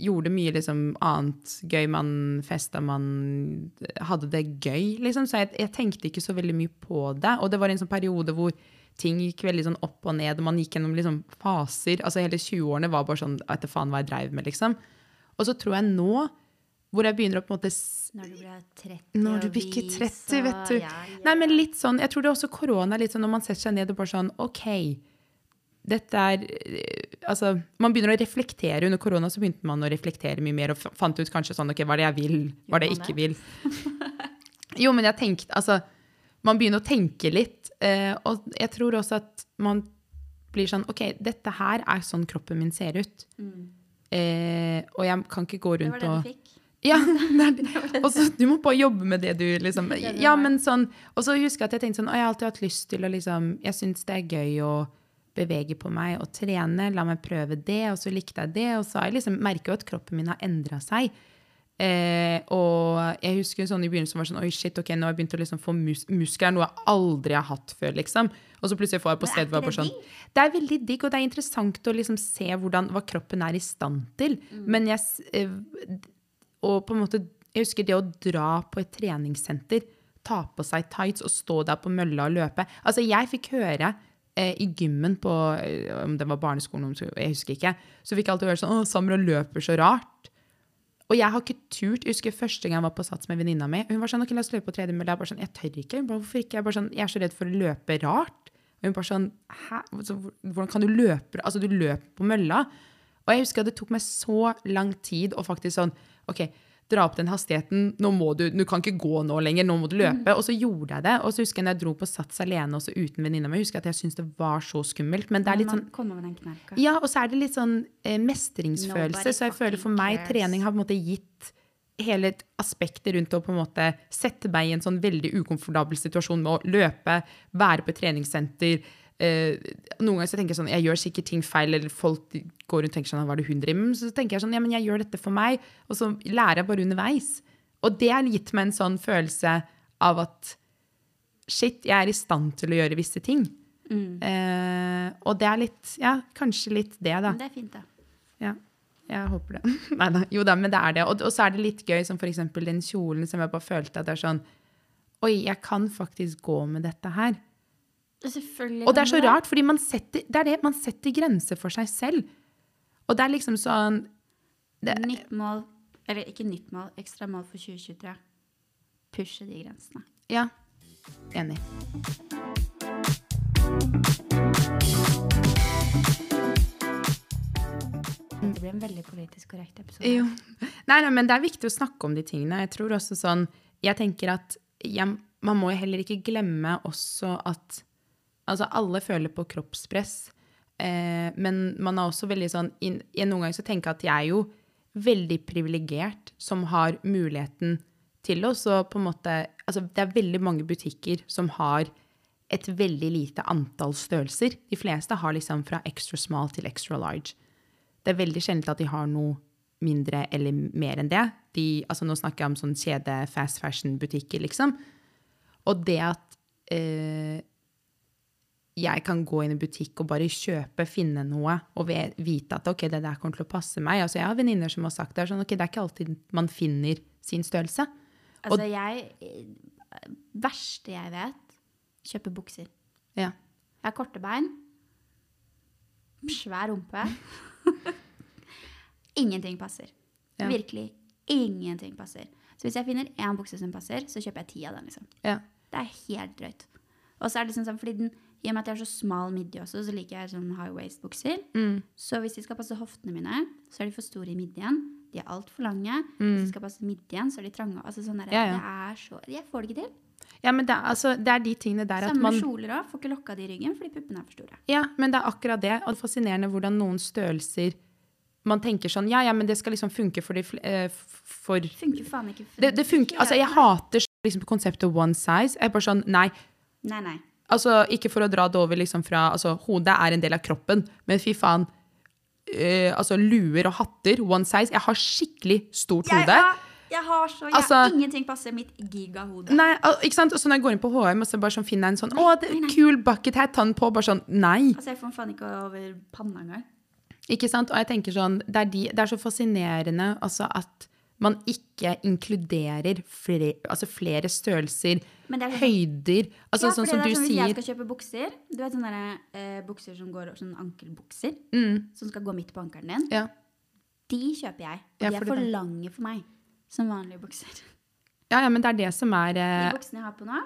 gjorde mye liksom annet gøy. Man festa, man hadde det gøy, liksom. Så jeg, jeg tenkte ikke så veldig mye på det. Og det var en sånn periode hvor ting gikk veldig sånn opp og ned, og man gikk gjennom liksom faser. Altså hele 20-årene var bare sånn Vet faen hva jeg dreiv med, liksom. Og så tror jeg nå, hvor jeg begynner å på en måte Når du blir 30 når du bikker 30, vet du. Ja, ja. Nei, men litt sånn, jeg tror det er også korona, litt sånn når man setter seg ned og bare sånn, ok, dette er, eh, altså, man begynner å reflektere under korona, så begynte man å reflektere mye mer, og fant ut kanskje sånn, ok, hva er det jeg vil, hva er det jeg ikke vil. Jo, men jeg tenkte, altså, man begynner å tenke litt, eh, og jeg tror også at man blir sånn, ok, dette her er sånn kroppen min ser ut. Eh, og jeg kan ikke gå rundt og <laughs> Det var det du fikk. Ja. Og så du må bare jobbe med det du liksom Ja, men sånn Og så husker jeg at jeg tenkte sånn Å, jeg har alltid hatt lyst til å liksom Jeg syns det er gøy å bevege på meg og trene. La meg prøve det, og så likte jeg det. Og så jeg liksom merker jo at kroppen min har endra seg. Eh, og jeg husker sånn i begynnelsen var sånn Oi, shit, ok, nå har jeg begynt å liksom få mus muskler, noe jeg aldri har hatt før, liksom. Og så plutselig får jeg på stedet hvor jeg bare sånn det er veldig digg, og det er interessant å liksom se hvordan, hva kroppen er i stand til. Mm. Men jeg eh, og på en måte, jeg husker det å dra på et treningssenter, ta på seg tights og stå der på mølla og løpe. Altså, jeg fikk høre i gymmen på, eh, om det var barneskolen, jeg husker ikke, så fikk jeg alltid høre sånn, å, Samra løper så rart. Og jeg har ikke turt, jeg husker første gang jeg var på sats med venninna mi, hun var sånn, ok, la oss løpe på tredjemølla.' Jeg bare sånn, jeg tør ikke. Hun bare, Hvorfor ikke? Jeg, bare sånn, jeg er så redd for å løpe rart. Og hun bare sånn, hæ? Altså, hvordan kan du løpe? Altså, du løper på mølla. Og jeg husker at det tok meg så lang tid å faktisk sånn, ok, dra opp den hastigheten, nå må du, du kan ikke gå nå lenger, nå må du løpe. Og så gjorde jeg det. Og så husker jeg når jeg dro på sats alene, også uten venninna mi, husker jeg at jeg syntes det var så skummelt. Men det er litt sånn, ja, og så er det litt sånn eh, mestringsfølelse. Nobody Så jeg føler for meg cares. trening har på en måte gitt hele aspektet rundt å på en måte sette meg i en sånn veldig ukomfortabel situasjon med å løpe, være på et treningssenter. Eh, noen ganger så tenker jeg sånn, jeg gjør sikkert ting feil, eller folk går rundt og tenker sånn, hva er det hun driver med? Så tenker jeg sånn, ja, men jeg gjør dette for meg, og så lærer jeg bare underveis. Og det har gitt meg en sånn følelse av at shit, jeg er i stand til å gjøre visse ting. Eh, og det er litt, ja, kanskje litt det, da. Det er fint, da. Ja, jeg håper det. <laughs> Neida, jo da, men det er det. Og, og så er det litt gøy, som for eksempel den kjolen som jeg bare følte at det er sånn, oi, jeg kan faktisk gå med dette her. Selvfølgelig Og det er så rart, fordi man setter, det det, man setter grenser for seg selv. Og det er liksom sånn, det, Nytt mål, eller ikke nytt mål, ekstra mål for 2023. Pushe de grensene. ja, enig. Det blir en veldig politisk korrekt episode. Jo. Nei, nei, men det er viktig å snakke om de tingene. Jeg tror også sånn, jeg tenker at jeg, man må jo heller ikke glemme også at altså alle føler på kroppspress, eh, men man er også veldig sånn, in, jeg noen ganger så tenker jeg at jeg er jo veldig privilegert som har muligheten til å så på en måte, altså det er veldig mange butikker som har et veldig lite antall størrelser. De fleste har liksom fra extra small til extra large. Det er veldig sjelden at de har noe mindre eller mer enn det. De, altså nå snakker jeg om sånn kjede fast fashion-butikker, liksom. Og det at eh, jeg kan gå inn i butikk og bare kjøpe, finne noe, og vite at ok, det der kommer til å passe meg. Altså Jeg har venninner som har sagt det, er sånn, ok, det er ikke alltid man finner sin størrelse. Altså, jeg eh, Verste jeg vet, kjøpe bukser. Ja. Jeg har korte bein. Svær rumpe. <laughs> ingenting passer. Ja. Virkelig ingenting passer. Så hvis jeg finner én bukse som passer, så kjøper jeg ti av den. liksom. ja. Det er helt drøyt. Og så er det liksom sånn, fordi den, I og med at jeg har så smal midje også, så liker jeg sånn high waist-bukser. Mm. Så hvis de skal passe hoftene mine, så er de for store i midjen. De er altfor lange. Hvis Mm. de skal passe midjen, så er de trange. Altså sånn der, Ja, ja. Det er så, jeg får det ikke til. ja, men det, er- altså, det er de tingene der at man Samme kjoler òg. Får ikke lokka de i ryggen fordi puppene er for store. Ja, men det er akkurat det. Og det er fascinerende hvordan noen størrelser Man tenker sånn Ja, ja, men det skal liksom funke for de eh, For Funker faen ikke. for- det funker Altså, jeg hater liksom konseptet one size. Jeg er bare sånn Nei. Nei, nei. Altså, ikke for å dra det over liksom fra Altså, hodet er en del av kroppen, men fy faen. Uh, altså, luer og hatter, one size. Jeg har skikkelig stort Jeg hode. har- Jeg har så jeg, Altså- Ingenting passer mitt gigahode. Nei, ikke sant? Og så når jeg går inn på HM og så bare sånn finner jeg en sånn Å, det er kul bucket hat, ta den på. Bare sånn Nei. Altså, jeg får faen ikke over panna engang. Ikke sant? Og jeg tenker sånn Det er, de, det er så fascinerende altså at man ikke inkluderer flere, altså flere størrelser, Men det er sånn- høyder Altså ja, sånn som du sånn, Hvis jeg skal kjøpe bukser Du vet sånne der, eh, bukser som går sånn ankelbukser mm, som skal gå midt på ankelen din. Ja. De kjøper jeg. Og Ja, de er for det- lange for meg som vanlige bukser. ja, ja, men det er det som er De eh, buksene jeg har på nå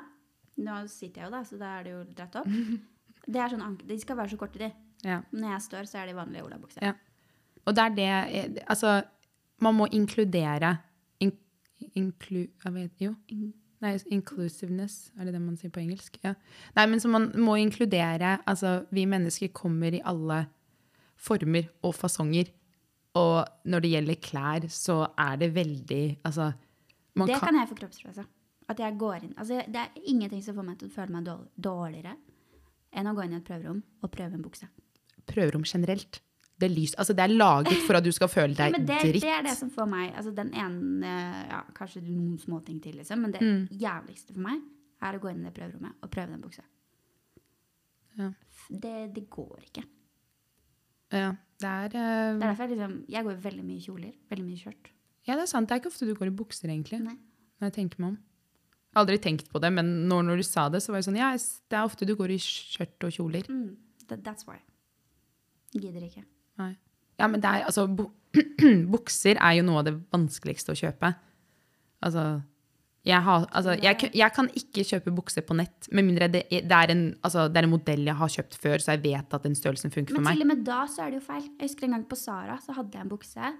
Nå sitter jeg jo, da, så da er det jo dratt opp. <laughs> Det sånn, De skal være så korte, de. ja. Når jeg står, så er de vanlige olabukser. Ja. Og det er det eh, Altså, man må inkludere in, inklu, vet. Nei, inclusiveness, er det det man sier på engelsk? Ja. Nei, men så man må inkludere Altså, vi mennesker kommer i alle former og fasonger. Og når det gjelder klær, så er det veldig Altså, man det kan, kan jeg få kroppspress av. At jeg går inn altså, Det er ingenting som får meg til å føle meg dårligere enn å gå inn i et prøverom og prøve en bukse. prøverom generelt. Det er, altså det er laget for at du skal føle <laughs> deg ja, det, dritt. det er det som får meg altså Den ene ja, Kanskje noen småting til, liksom. Men det Mm. jævligste for meg er å gå inn i det prøverommet og prøve den buksa. Ja. Det, det går ikke. Ja, det er, Det eh, er derfor jeg, liksom, jeg går veldig mye i kjoler. Veldig mye skjørt. ja, det er sant. Det er ikke ofte du går i bukser, egentlig. Nei. Når jeg tenker meg om. Jeg har aldri tenkt på det, men når, når du sa det, så var jeg sånn Ja, det er ofte du går i skjørt og kjoler. Mm, that's why. Gidder ikke. Nei. Ja, men det er altså bu <clears throat> Bukser er jo noe av det vanskeligste å kjøpe. Altså jeg, har, altså, jeg, jeg kan ikke kjøpe bukser på nett, med mindre det det, er en, altså, det er en modell jeg har kjøpt før, så jeg vet at den størrelsen funker Men for meg. til og med da så er det jo feil. Jeg husker en gang på Sara så hadde jeg en bukse.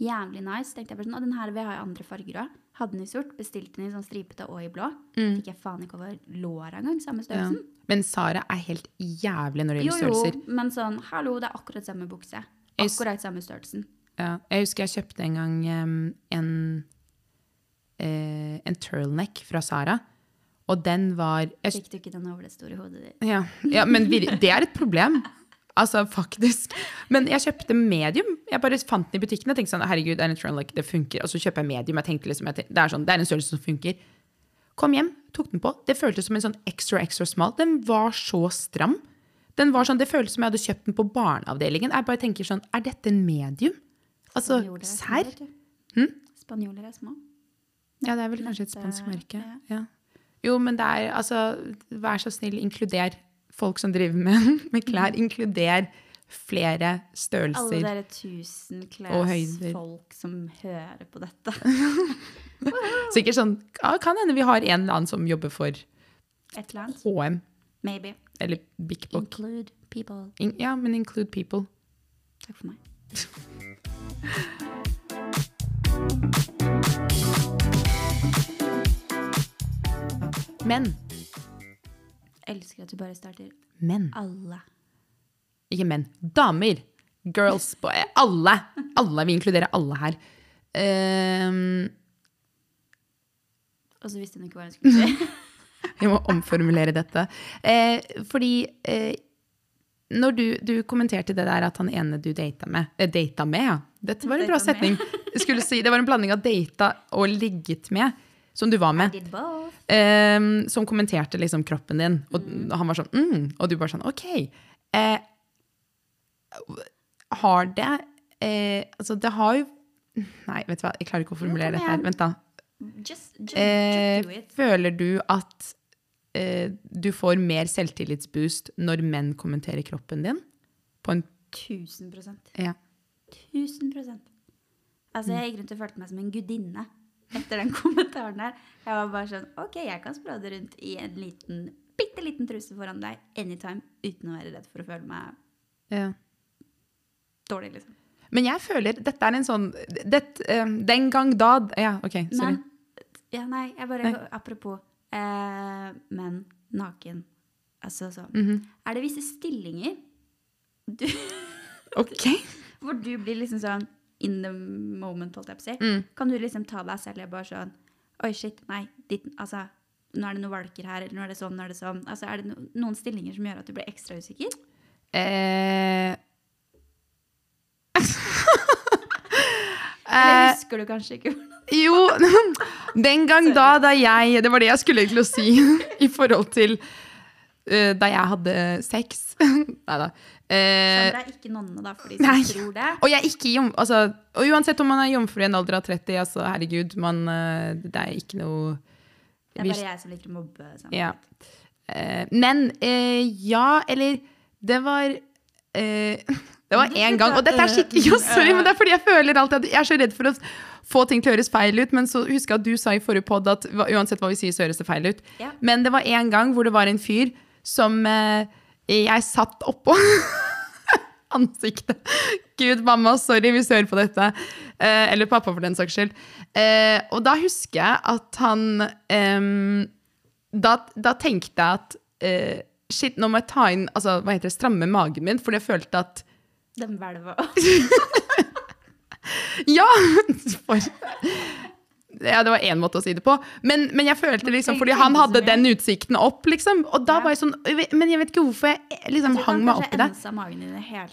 Jævlig nice. tenkte jeg bare sånn, og den her vil jeg ha i andre farger òg. Hadde den i sort, bestilte den i sånn stripete og i blå. Fikk jeg faen ikke over låra engang, samme størrelsen. Ja. Men Sara er helt jævlig når det gjelder størrelser. jo, jo, men sånn, hallo, det er akkurat samme bukse. Akkurat samme størrelsen. Ja, jeg husker jeg kjøpte en gang um, en, uh, en turlneck fra Sara. Og den var jeg, Fikk du ikke den over det store hodet ditt? ja, ja, men vi, det er et problem. Altså, faktisk. Men jeg kjøpte medium. Jeg bare fant den i butikken og tenkte sånn, herregud, det er en turlneck, det funker. Og så kjøper jeg medium. Jeg tenkte liksom, jeg tenkte, det, er sånn, det er en størrelse som funker. Kom hjem, tok den på. Det føltes som en sånn extra, extra small. Den var så stram. Den var sånn, det føltes som jeg hadde kjøpt den på barneavdelingen. Jeg bare tenker sånn, er dette en medium? Altså, er serr? Hm? Spanjoler er små. Ja, det er vel kanskje et spansk eh, merke. ja. Ja. Jo, men det er altså Vær så snill, inkluder folk som driver med, <laughs> med klær. Inkluder flere størrelser Alle dere tusenklesfolk som hører på dette. <laughs> Sikkert sånn ja, Kan hende vi har en eller annen som jobber for. HM Maybe. eller Bik Bok. Include people. In, ja, men include people. Takk for meg. <laughs> Men, Elsker at du bare starter men. alle. Ikke menn. Damer. Girls. boy, Alle. Alle. Vi inkluderer alle her. Um, Og så visste hun ikke hva hun skulle si. <laughs> Vi må omformulere dette. Eh, fordi eh, når du, du kommenterte det der at han ene du data med eh, Data med, ja. Dette var en bra Data setning. Skulle si, det var en blanding av data og ligget med, som du var med. Eh, som kommenterte liksom kroppen din. Og han var sånn mm, Og du bare sånn OK. Eh, har det eh, Altså, det har jo Nei, vet du hva, jeg klarer ikke å formulere dette her. Vent, da. Just, just, Eh, just do it. føler du at eh, du får mer selvtillitsboost når menn kommenterer kroppen din? På en Tusen prosent. Ja. Tusen prosent. Altså, jeg gikk rundt og følte meg som en gudinne etter den <laughs> kommentaren der. Jeg var bare sånn OK, jeg kan sprade rundt i en liten, bitte liten truse foran deg anytime uten å være redd for å føle meg ja. Dårlig, liksom. Men jeg føler dette er en sånn det, eh, Den gang da Ja, OK, sorry. Men ja, nei, jeg bare Nei. Apropos eh, menn naken. Altså sånn Mhm. Er det visse stillinger du, <laughs> OK. hvor du blir liksom sånn in the moment, holdt jeg på å si? Mm. Kan du liksom ta deg selv i bare sånn Oi, shit, nei, ditt, altså nå er det noen valker her, eller nå er det sånn, nå er det sånn. Altså, Er det no, noen stillinger som gjør at du blir ekstra usikker? Eh, Eller eh, husker du kanskje ikke Jo, <laughs> den gang da, da jeg Det var det jeg skulle egentlig si <laughs> i forhold til uh, da jeg hadde sex. <laughs> Nei da. Eh, Sandra er ikke nonne, da, for de som Nei. tror det. og jeg er ikke jom, altså, og uansett om man er jomfru i en alder av 30, altså, herregud, man, uh, det er ikke noe Det er bare jeg som liker å mobbe. Sammen. Ja. Uh, men ja, eller det var Det var én gang, og dette er skikkelig <laughs> ja, sorry, men det er fordi jeg føler alltid at jeg er så redd for å få ting til å høres feil ut. Men så husker jeg at du sa i forrige pod at uansett hva vi sier, så høres det feil ut. Ja. Men det var en gang hvor det var en fyr som eh, jeg satt oppå <laughs> ansiktet. Gud, mamma, sorry hvis du hører på dette. Eh, eller pappa, for den saks skyld. Eh, og da husker jeg at han da, da tenkte jeg at eh, Shit, nå må jeg ta inn altså, hva heter det, stramme magen min, fordi jeg følte at Den hvelva. <laughs> Ja! For, ja, det var én måte å si det på. Men, men jeg følte liksom, fordi han hadde den utsikten opp, liksom. Og da var jeg sånn Men jeg vet ikke hvorfor jeg liksom hang meg opp i det.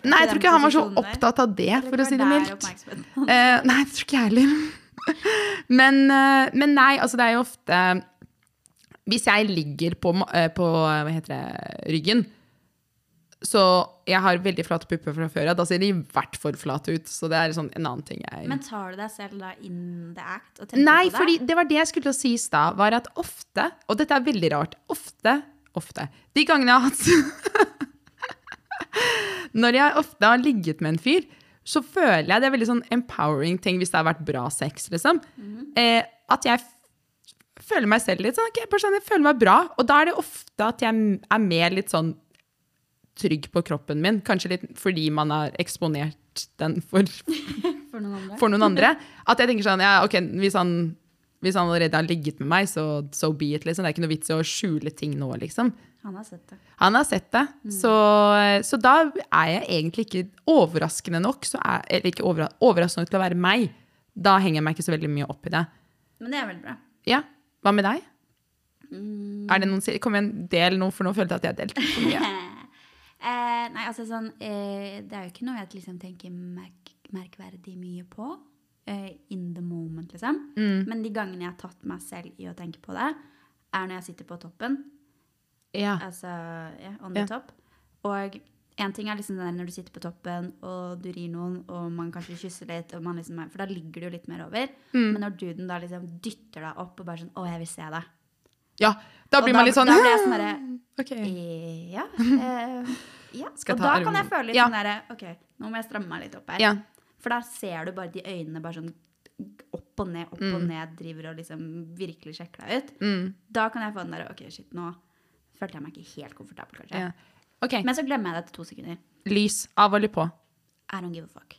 Nei, jeg tror ikke han var så opptatt av det, for å si det mildt. Eh, nei, det tror ikke jeg heller. <laughs> men, uh, men nei, altså det er jo ofte Hvis jeg ligger på, eh, på hva heter det, ryggen, så jeg har veldig flate pupper fra før av, da ser de i hvert fall flate ut. Så det er sånn en annen ting jeg Men tar du deg selv da in the act og Nei, på det? fordi det var det jeg skulle si i stad, var at ofte, og dette er veldig rart, ofte, ofte, de gangene jeg har hatt <laughs> Når jeg ofte har ligget med en fyr, så føler jeg det er veldig sånn empowering ting hvis det har vært bra sex, liksom. eh, at jeg føler meg selv litt sånn, ok, sånn, jeg føler meg bra, og da er det ofte at jeg er mer litt sånn trygg på kroppen min, kanskje litt fordi man har eksponert den for <laughs> For noen for noen andre. At jeg tenker sånn, ja, ok, hvis han, hvis han allerede har ligget med meg, så so be it, liksom. Det er ikke noe vits i å skjule ting nå, liksom. Han har sett det. Han har sett det. Så, så da er jeg egentlig ikke overraskende nok, så er, eller ikke overras overraskende nok til å være meg. Da henger jeg meg ikke så veldig mye opp i det. Men det er veldig bra. Ja, hva med deg? Er det noen, kom igjen, del noe, for nå følte jeg at jeg delte for mye. <laughs> Eh, nei, altså sånn eh, Det er jo ikke noe jeg liksom tenker merk merkverdig mye på. Eh, in the moment, liksom. Mm. Men de gangene jeg har tatt meg selv i å tenke på det, er når jeg sitter på toppen. Ja. Altså ja, on the Ja. top. Og en ting er liksom det der når du sitter på toppen og du rir noen, og man kanskje kysser litt, og man liksom for da ligger du jo litt mer over. Mm. Men når duden da liksom dytter deg opp og bare sånn 'Å, jeg vil se deg'. Ja, da blir blir man litt sånn Da blir jeg sånn derre Ok. Eh, Ja. Eh, <laughs> ja. Og da kan jeg føle litt Ja. sånn derre OK, nå må jeg stramme meg litt opp her. Ja. For da ser du bare de øynene bare sånn opp og ned, opp og ned, driver og liksom virkelig sjekker deg ut. Mm. Da kan jeg få den derre OK, shit, nå følte jeg meg ikke helt komfortabel, kanskje. ja. Okay. Men så glemmer jeg det etter to sekunder. lys av eller på? I don't give a fuck.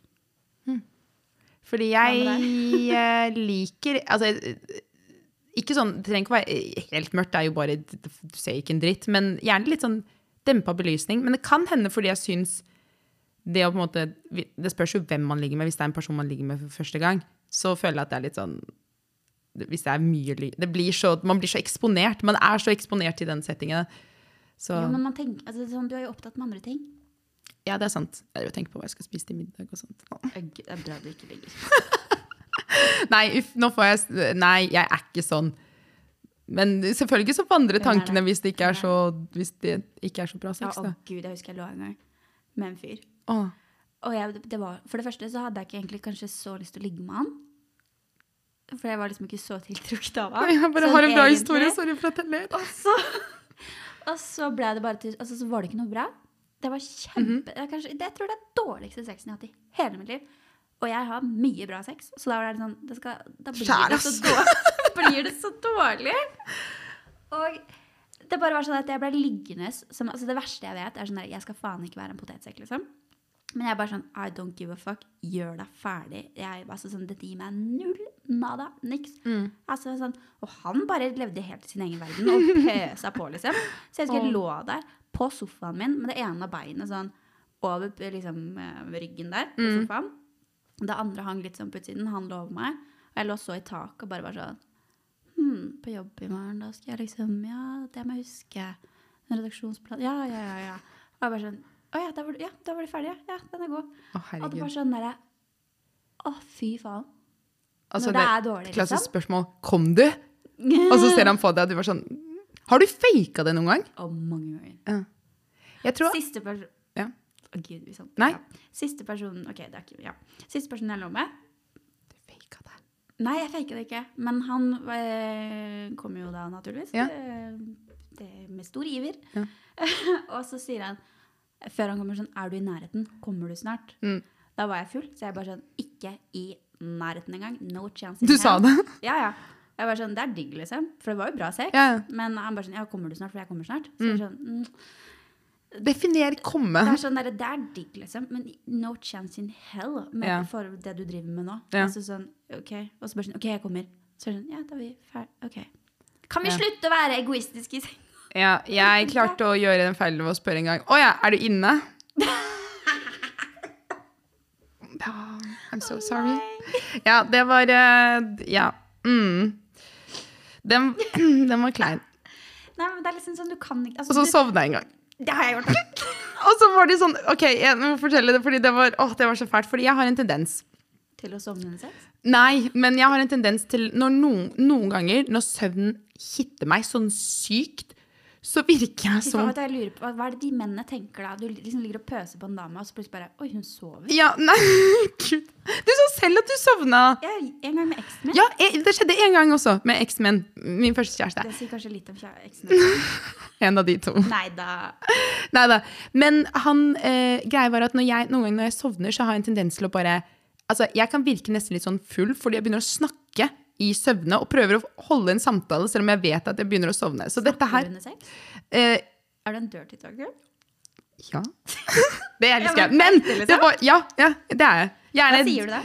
Fordi jeg eh, liker Altså, ikke sånn Det trenger ikke å være eh, helt mørkt, det er jo bare Du ser ikke en dritt. Men gjerne litt sånn dempa belysning. Men det kan hende fordi jeg syns det å på en måte Det spørs jo hvem man ligger med. Hvis det er en person man ligger med for første gang, så føler jeg at det er litt sånn Hvis det er mye det blir så, Man blir så eksponert. Man er så eksponert i den settingen. Så Ja, men man tenker, altså, sånn, du er jo opptatt med andre ting. ja, det er sant. Jeg tenker på hva jeg skal spise til middag og sånt. Det er bra du ikke ligger. <laughs> <laughs> Nei, uff, nå får jeg Nei, jeg er ikke sånn. Men selvfølgelig så vandrer er tankene hvis det ikke er så, hvis det ikke er så bra Ja, sex. å gud, jeg husker jeg lå en gang med en fyr. Åh. Og jeg, det var, for det første så hadde jeg ikke egentlig kanskje så lyst til å ligge med han. For jeg var liksom ikke så tiltrukket av <laughs> ham. Jeg bare Sånn har en bra egentlig. historie. Sorry for at jeg ler. Og så, <laughs> og så ble det bare til Altså så var det ikke noe bra. Det var kjempe mm -hmm. jeg, kanskje, det Jeg tror det er dårligste sexen jeg har hatt i hele mitt liv. Og jeg har mye bra sex, så da var det sånn det skal, Da blir det, så dårlig, <laughs> blir det så dårlig. Og det bare var sånn at jeg ble liggende som, altså Det verste jeg vet, er sånn der Jeg skal faen ikke være en potetsekk, liksom. Men jeg er bare sånn I don't give a fuck. Gjør deg ferdig. Jeg, altså sånn, Dette gir meg null. Nada. Niks. Altså, sånn, og han bare levde helt i sin egen verden og <laughs> pøsa på, liksom. Så jeg husker jeg lå der på sofaen min med det ene beinet sånn over liksom, eh, ryggen der på sofaen. Det andre hang litt sånn på utsiden. Han lå over meg. Og jeg lå så i taket og bare var sånn Hm, på jobb i morgen, da skal jeg liksom Ja, det må jeg huske. En redaksjonsplan Ja, ja, ja. ja. Og jeg bare sånn Å ja, da var, ja, var du ferdig, ja. Ja, den er god. Å, Og det var sånn derre Å, fy faen. Altså, Når det er dårlig, Klassisk liksom? spørsmål. Kom du? Og så ser han på deg, og du var sånn Har du faka det noen gang? Å, mange ganger. Ja. Tror Siste Ja. Å, Gud, vi sånn. Nei. Ja. Siste personen Ok, det er ikke Ja. Siste personen jeg lå med Du faka det. Nei, jeg faka det ikke. Men han øh, kom jo da, naturligvis. Ja. Det, det, med stor iver. Ja. <laughs> og så sier han, før han kommer sånn Er du i nærheten? Kommer du snart? Mm. Da var jeg full, så jeg bare sånn Ikke i nærheten engang. No chance. Du sa det? <laughs> Ja, ja. Jeg var sånn, Det er digg, liksom. For det var jo bra sex. Ja, ja. Men han bare sånn Ja, kommer du snart? For jeg kommer snart. Så jeg er sånn, mm, Definer komme. det er sånn der, det er digg, liksom. Men no chance in hell med, Ja. for det du driver med nå. Ja. Altså sånn, ok. Og så bare sånn OK, jeg kommer. Så er det sånn Ja, da er vi ferdig. OK. Kan vi Ja. slutte å være egoistiske i senga? Ja, jeg klarte å gjøre den feilen ved å spørre en gang. Å ja, er du inne? <laughs> I'm so sorry. Ja, det var eh, Ja. Mm. Den, <clears throat> den var klein. Nei, men det er liksom sånn, du kan ikke altså, Og så du, sovna jeg en gang. Det har jeg gjort. <laughs> Og så var de sånn OK, jeg må fortelle det, fordi det var, åh, det var så fælt. Fordi jeg har en tendens Til å sovne under sex? Nei, men jeg har en tendens til når noen, noen ganger når søvnen hitter meg sånn sykt, så virker jeg som faen, jeg lurer på, hva- er det de mennene tenker da? Du liksom ligger og pøser på en dame, og så plutselig bare Oi, hun sover. Ja, nei, <laughs> gud. Du sa selv at du sovna. Ja, en gang med eksmenn. Ja, det skjedde en gang også med eksmenn. min. Første kjæreste. Det sier kanskje litt om eksen. <laughs> En av de to. Nei da. Men han, eh, greia var at når jeg, noen ganger når jeg sovner, så har jeg en tendens til å bare Altså, jeg kan virke nesten litt sånn full fordi jeg begynner å snakke i søvne og prøver å holde en samtale selv om jeg vet at jeg begynner å sovne. Så dette her eh, Er du en dirty talker? Ja. <laughs> Det elsker Ja, jeg. men ekte, liksom? det var Ja, ja det er jeg. Gjerne Hva sier du da?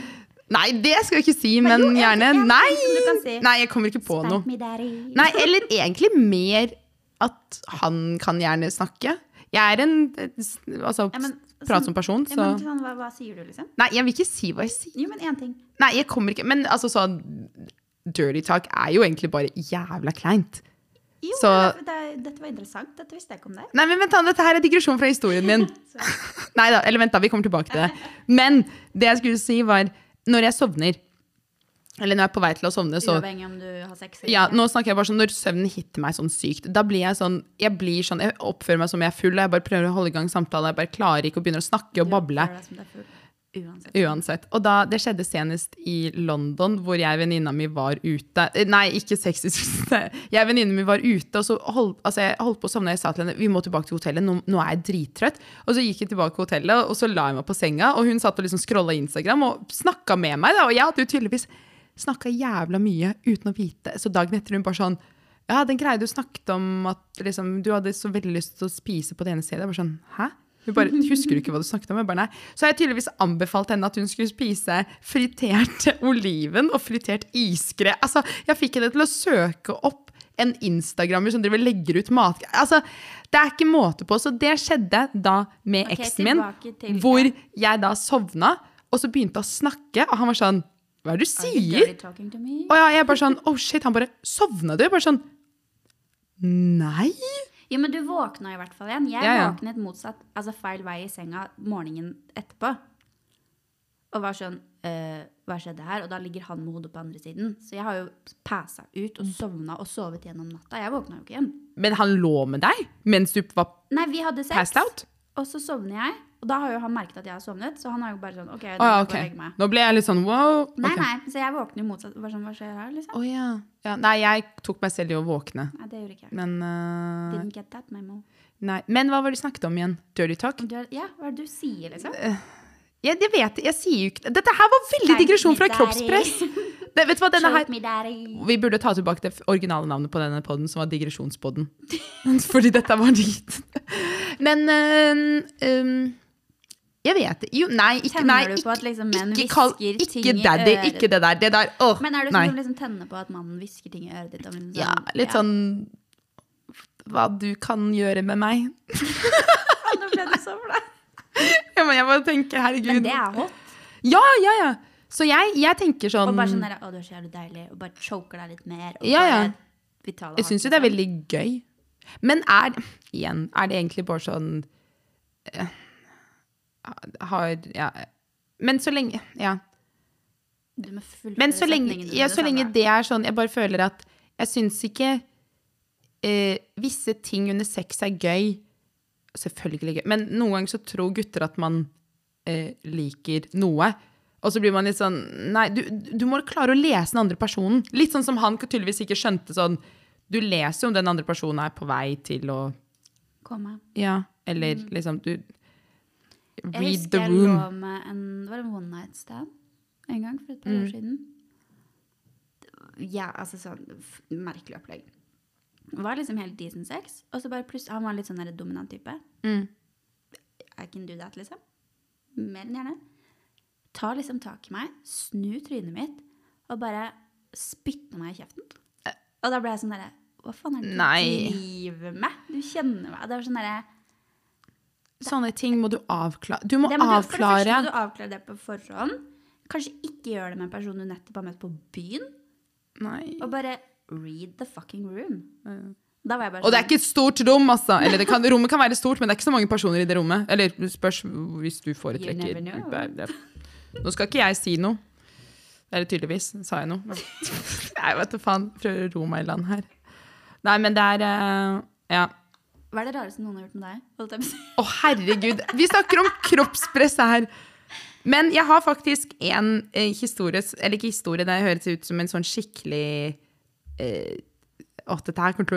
Nei, det skal jeg ikke si, men gjerne Nei! Nei, jeg kommer ikke på noe. Nei, eller egentlig mer at han kan gjerne snakke. Jeg er en altså, Ja, men, pratsom person, Ja, så men, sånn, hva, hva sier du, liksom? Nei, jeg vil ikke si hva jeg sier. Jo, men én ting. Nei, jeg kommer ikke Men altså sånn Dirty talk er jo egentlig bare jævla kleint. Jo, Så- det, det, dette var interessant. Dette visste jeg ikke om det. Nei, men vent da, Dette her er digresjon fra historien min. <laughs> <laughs> Nei da, eller vent da, vi kommer tilbake til det. Men det jeg skulle si var, når jeg sovner, eller når jeg er på vei til å sovne, så Uavhengig om du har sex ja, nå snakker jeg bare sånn, Når søvnen hitter meg sånn sykt, da blir jeg sånn Jeg blir sånn, jeg oppfører meg som jeg er full, og jeg bare prøver å holde i gang samtalen. Jeg bare klarer ikke å begynne å snakke og Du bable. oppfører deg som du er full, Uansett. Uansett. Og da, Det skjedde senest i London, hvor jeg og venninna mi var ute. Eh, Nei, ikke sexy. <laughs> Jeg og venninna mi var ute, og så holdt, altså jeg holdt på å sovne. Jeg sa til henne vi må tilbake til hotellet, nå, nå er jeg drittrøtt. Og så gikk jeg tilbake til hotellet, og så la jeg meg på senga, og hun satt og liksom scrolla Instagram og snakka med meg. Da, og jeg hadde jo tydeligvis snakka jævla mye uten å vite. Så dagen etter hun bare sånn Ja, den greia du snakket om at liksom, du hadde så veldig lyst til å spise på det ene stedet. Jeg bare sånn, hæ? Hun bare, Husker du ikke hva du snakket om? Jeg bare, nei. Så har jeg tydeligvis anbefalt henne at hun skulle spise fritert <laughs> oliven og fritert iskre. Altså, jeg fikk henne til å søke opp en Instagrammer som driver legger ut mat. Altså, det er ikke måte på. Så det skjedde da med okay, eksen min, til- hvor jeg da sovna, og så begynte å snakke, og han var sånn Hva er det du sier? Og ja, jeg bare sånn, oh shit, han bare, sovna du? Jeg bare sånn, nei. Jo, men du våkna i hvert fall igjen. Jeg Ja, ja. våknet motsatt, altså feil vei i senga morgenen etterpå. Og var sånn øh, Hva skjedde her? Og da ligger han med hodet på andre siden. Så jeg har jo passa ut og sovna og sovet gjennom natta. Jeg våkna jo ikke igjen. Men han lå med deg mens du var Nei, vi hadde sex, passed out? og så sovner jeg. Og da har jo han merket at jeg har sovnet, så han har jo bare sånn OK, går jeg og legger meg. Nå ble jeg litt sånn, wow. Nei, nei, så jeg våkner jo motsatt. Bare sånn, hva skjer her, liksom? Oh, ja. ja. Nei, jeg tok meg selv i å våkne. Nei, det gjorde ikke jeg. Men, uh... Didn't get that, memo. nei. Men hva var det du snakket om igjen? Dirty talk? Ja, hva er det du sier, liksom? Jeg, jeg vet, jeg sier jo ikke Dette her var veldig digresjon fra kroppspress. <laughs> Det, vet du hva, denne her. Vi burde ta tilbake det originale navnet på denne podden, som var Digresjonspodden. <laughs> Fordi dette var dit. Men um, øhm, Jeg vet det. Jo, nei, ikke, nei, du på at liksom menn ikke, kall, ikke ting i daddy, øret? ikke det der. Det der, åh, Men er du sånn som liksom tenner på at mannen hvisker ting i øret ditt? liksom Ja, litt sånn Hva du kan gjøre med meg. Ja, <laughs> Nå ble du så flau. Ja, men jeg bare tenker, herregud. Men det er hot. Ja, ja, ja. Så jeg, jeg tenker sånn Og bare sånn der, å, du er så jævlig deilig, og bare choker deg litt mer. Ja, ja. Jeg syns jo det er liksom. veldig gøy. Men er Igjen, er det egentlig bare sånn eh, Har Ja. Men så lenge Ja. Men så lenge, ja, så lenge det er sånn Jeg bare føler at jeg syns ikke eh, visse ting under sex er gøy. Selvfølgelig gøy. Men noen ganger så tror gutter at man eh, liker noe. Og så blir man litt sånn Nei, du, du må klare å lese den andre personen. Litt sånn som han tydeligvis ikke skjønte sånn Du leser jo om den andre personen er på vei til å Komme. Ja, eller liksom du Read the room. jeg room. lå med en, var det en one night stand en gang for et par Mm. år siden. Ja, altså sånn merkelig opplegg. Var liksom helt decent sex, og så bare plutselig Han var litt sånn der dominant type. Mm. I can do that, liksom. Mer enn gjerne. Tar liksom tak i meg, snur trynet mitt og bare spytter meg i kjeften. Og da ble jeg sånn derre Hva faen er det du driver med? Du kjenner meg. Det var sånn derre Sånne ting må du avklare. Du må må du, det første må du avklare det på forhånd. Kanskje ikke gjøre det med en person du nettopp har møtt på byen. Nei. Og bare read the fucking room. Da var jeg bare Og det er sånn, ikke et stort rom, altså. Eller det kan, rommet kan være stort, men det er ikke så mange personer i det rommet. Eller spørs hvis du foretrekker. Er- Nå skal ikke jeg si noe. Eller tydeligvis sa jeg noe. <laughs> Nei, vet du faen. Prøver å ro meg i land her. Nei, men det er eh, Ja. Hva er det rareste noen har gjort med deg? Å oh, herregud. Vi snakker om kroppspress her. Men jeg har faktisk en eh, historie Eller ikke historie, det høres ut som en sånn skikkelig eh, å,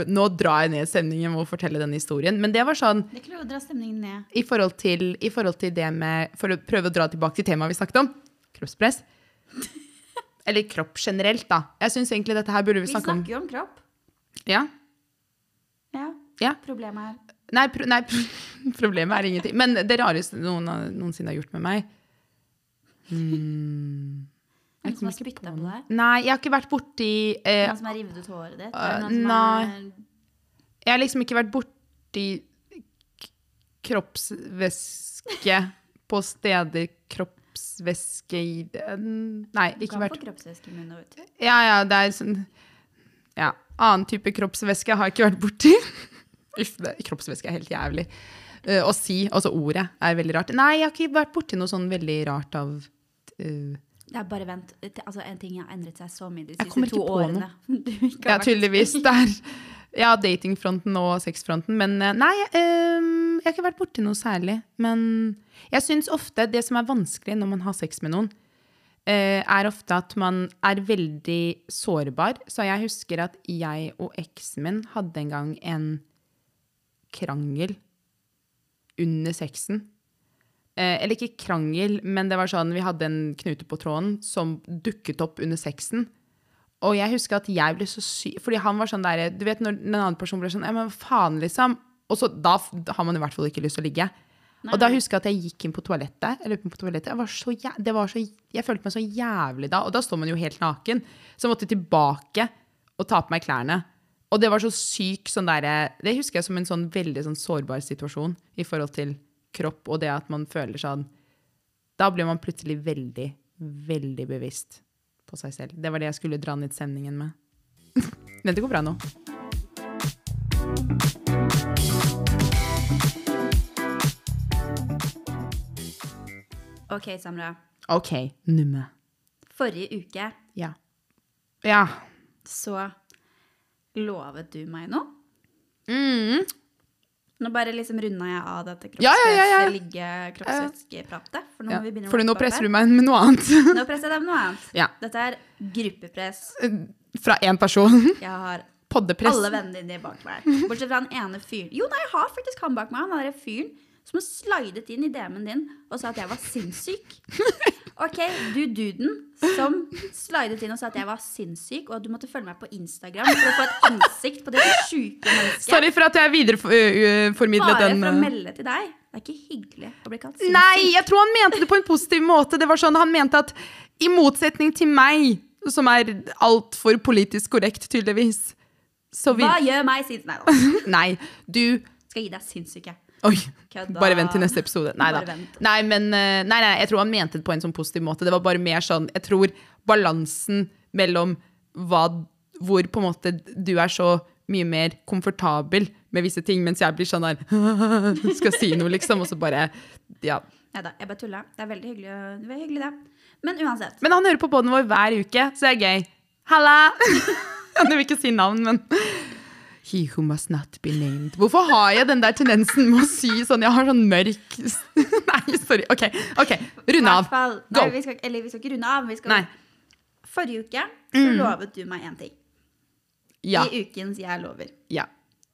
Nå drar jeg ned stemningen med å fortelle denne historien. Men det var sånn Det er å dra stemningen ned. i forhold til, i forhold til det med For å prøve å dra tilbake til temaet vi snakket om. Kroppspress. Eller kropp generelt, da. Jeg syns egentlig dette her burde vi Vi snakke om. Vi snakker jo om kropp. Ja. Ja. Ja. Problemet er Nei, pro nei, <laughs> problemet er ingenting. Men det rareste noen noensinne har gjort med meg mm. noen som har spytta på deg. Nei, jeg har ikke vært borti eh, Noen som har revet ut håret ditt. som nei. Jeg har liksom ikke vært borti kroppsvæske <laughs> på steder kroppsvæske i Nei, ikke kan vært få kroppsvæske i munnen. vet ut. Ja, ja, det er sånn Ja. Annen type kroppsvæske har jeg ikke vært borti. <laughs> Uff, kroppsvæske er helt jævlig. Uh, å si, altså ordet, er veldig rart. Nei, jeg har ikke vært borti noe sånn veldig rart av uh, Det er bare vent. Det- Altså, en ting har endret seg så mye de siste to årene. <laughs> Ja, tydeligvis. Der. Ja, datingfronten og sexfronten. Men eh, nei, um, jeg har ikke vært borti noe særlig. Men jeg syns ofte det som er vanskelig når man har sex med noen, uh, er ofte at man er veldig sårbar. Så jeg husker at jeg og eksen min hadde en gang en krangel under sexen. Eh, eller ikke krangel, men det var sånn vi hadde en knute på tråden som dukket opp under sexen. Og jeg husker at jeg ble så syk Fordi han var sånn der Du vet når en annen person ble sånn Ja, men faen, liksom? Og så da, har man i hvert fall ikke lyst til å ligge. Og da husker jeg at jeg gikk inn på toalettet. Jeg løp inn på toalettet. Jeg, var så, det var så, jeg følte meg så jævlig da. Og da står man jo helt naken. Så jeg måtte tilbake og ta på meg klærne. Og det var så syk sånn derre Det husker jeg som en sånn veldig sånn sårbar situasjon i forhold til kropp og det at man føler sånn Da blir man plutselig veldig, veldig bevisst på seg selv. Det var det jeg skulle dra ned stemningen med. <laughs> Men det går bra nå. Ok, Samra. OK, numme. Forrige uke Ja. Ja. så lovet du meg noe. Mm. Nå bare liksom runda jeg av dette Ja, ja, ja, ja. For nå For nå presser du meg med noe annet. <laughs> Nå presser jeg deg med noe annet. Ja. Dette er gruppepress. Fra én person. <laughs> Jeg har Poddepress. alle vennene dine bak meg. Bortsett fra den ene fyren. Jo, nei, jeg har faktisk han bak meg. Han er fyren som har slidet inn i DM-en din og sa at jeg var sinnssyk. <laughs> Ok, du duden som slidet inn og sa at jeg var sinnssyk, og at du måtte følge meg på Instagram for å få et ansikt på det sjuke mennesket. Sorry for at jeg videreformidlet den. Bare for å uh, melde til deg. Det er ikke hyggelig å bli kalt sinnssyk. Nei, jeg tror han mente det på en positiv måte. Det var sånn, Han mente at i motsetning til meg, som er altfor politisk korrekt, tydeligvis, så vil Hva gjør meg sinnssyk? Nei da. <laughs> Nei, du Skal gi deg sinnssyke. Oi. Kødda. Bare vent til neste episode. Nei da. Nei, men eh, nei, nei, jeg tror han mente det på en sånn positiv måte. Det var bare mer sånn Jeg tror balansen mellom hva, hvor på en måte du er så mye mer komfortabel med visse ting, mens jeg blir sånn der <laughs> Skal si noe, liksom, og så bare Ja. Nei da, jeg bare tulla. Det er veldig hyggelig, det er hyggelig det. Men uansett. Men han hører på podden vår hver uke, så det er gøy. Halla! <laughs> Jeg vil ikke si navn, men He who must not be named. Hvorfor har jeg den der tendensen med å si sånn Jeg har sånn mørk <laughs> Nei, sorry. OK, ok, runde av. Go. Nei, vi skal, eller vi skal ikke runde av. Vi skal. Mm. Forrige uke så lovet du meg én ting. Ja. I ukens Jeg lover. ja.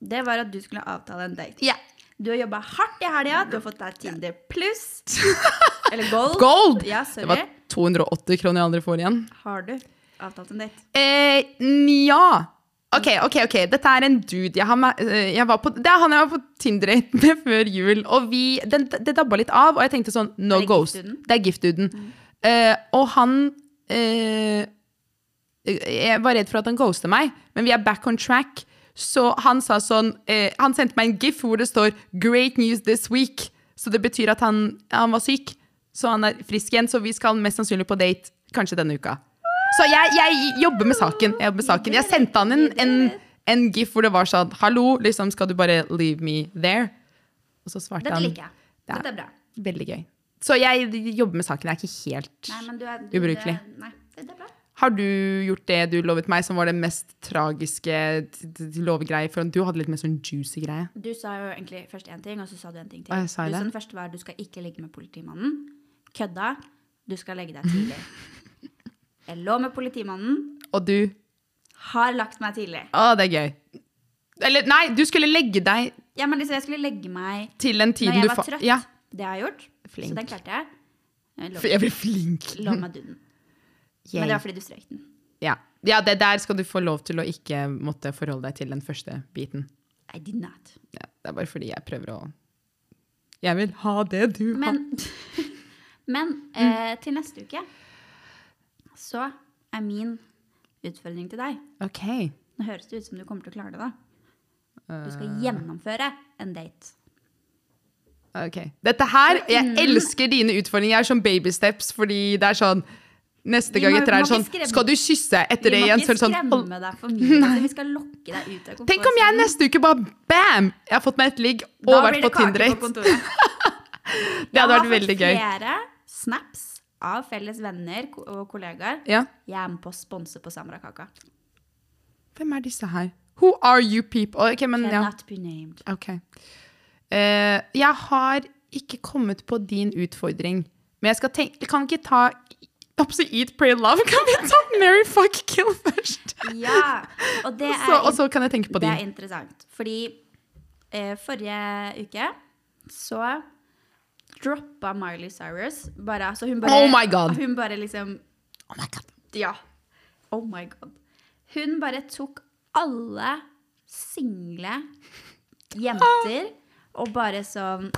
Det var at du skulle avtale en date. Ja. Du har jobba hardt i helga. Du har fått deg Tinder pluss. <laughs> Eller gold. Gold! Ja, sorry. Det var 280 kroner jeg aldri får igjen. Har du avtalt en date? Eh, ja. Ok, ok, ok. Dette er en dude. Jeg, med- eh, jeg var på, det er han jeg var på Tinder-date <laughs> med før jul. Og vi, den, det dabba litt av, og jeg tenkte sånn No det ghost. Det er giftduden. Uh, og han uh, Jeg var redd for at han ghoster meg, men vi er back on track. Så han sa sånn uh, Han sendte meg en gif hvor det står 'Great news this week'. Så det betyr at han, han var syk. Så han er frisk igjen, så vi skal mest sannsynlig på date kanskje denne uka. Så jeg, jeg jobber med saken. Jeg, med saken. jeg sendte han en, en, en gif hvor det var sånn 'Hallo, liksom, skal du bare leave me there?' Og så svarte Dette han liker jeg. Dette er bra. Veldig gøy. Så jeg jobber med saken. Jeg er ikke helt Nei, du er, du, Ubrukelig. det- Nei, det er bra. Har du gjort det du lovet meg, som var det mest tragiske lovegreie? For du hadde litt mer sånn juicy greie. Du sa jo egentlig først én ting, og så sa du en ting til. Jeg sa du det? sa den første var du skal ikke ligge med politimannen. Kødda. Du skal legge deg tidlig. <laughs> Jeg lå med politimannen. Og du Har lagt meg tidlig. Å, det er gøy. Eller nei, du skulle legge deg Ja, men liksom, jeg skulle legge meg til den når jeg var trøtt. Ja. Det har jeg gjort. Flink. Så den klarte jeg. Jeg lå, jeg blir flink. lå med duden. Men det var fordi du strøk den. Ja, ja det der skal du få lov til å ikke måtte forholde deg til den første biten. I did not. Ja, det er bare fordi jeg prøver å Jeg vil ha det du har. <laughs> Men, men eh, til neste uke så er min utfordring til deg OK. Nå høres det ut som du kommer til å klare det, da. Du skal Eh. gjennomføre en date. ok. Dette her Jeg Mm. elsker dine utfordringer. Jeg er sånn baby steps, fordi det er sånn Neste gang etter er sånn Skal du kysse etter Vi det igjen? ikke må ikke skremme sånn skremme deg for mye. Altså, vi skal lokke deg ut av Tenk om jeg neste uke bare bam! Jeg har fått meg et ligg og vært på Tinder-date. <laughs> Det hadde vært veldig gøy. Jeg har fått flere snaps av felles venner og kollegaer. Ja. Jeg er med på å sponse på Samrakaka. Hvem er disse her? Who are you people? Okay, men ja. Cannot be named. Ok. Uh, jeg har ikke kommet på din utfordring, men jeg skal tenke Kan kan ikke ta jeg holdt på å si Eat, Pray, Love. <laughs> Kan vi ta Mary, Fuck, Kill først? Ja, og det <laughs> er, Så, og så kan jeg tenke på det er interessant. Fordi uh, forrige uke så droppa Miley Cyrus bare, altså hun bare Oh my God. Hun bare liksom Oh my God. Ja. Oh my god. Hun bare tok alle single jenter og bare sånn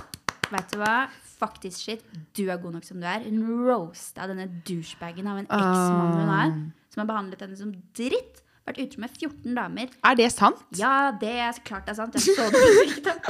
Vet du hva? Faktisk shit. Du er god nok som du er. Hun roasta denne douchebagen av en eksmann hun har, som har behandlet henne som dritt. Vært utro med 14 damer. Er det sant? Ja, det er klart det er sant. Jeg så det på <laughs> TikTok.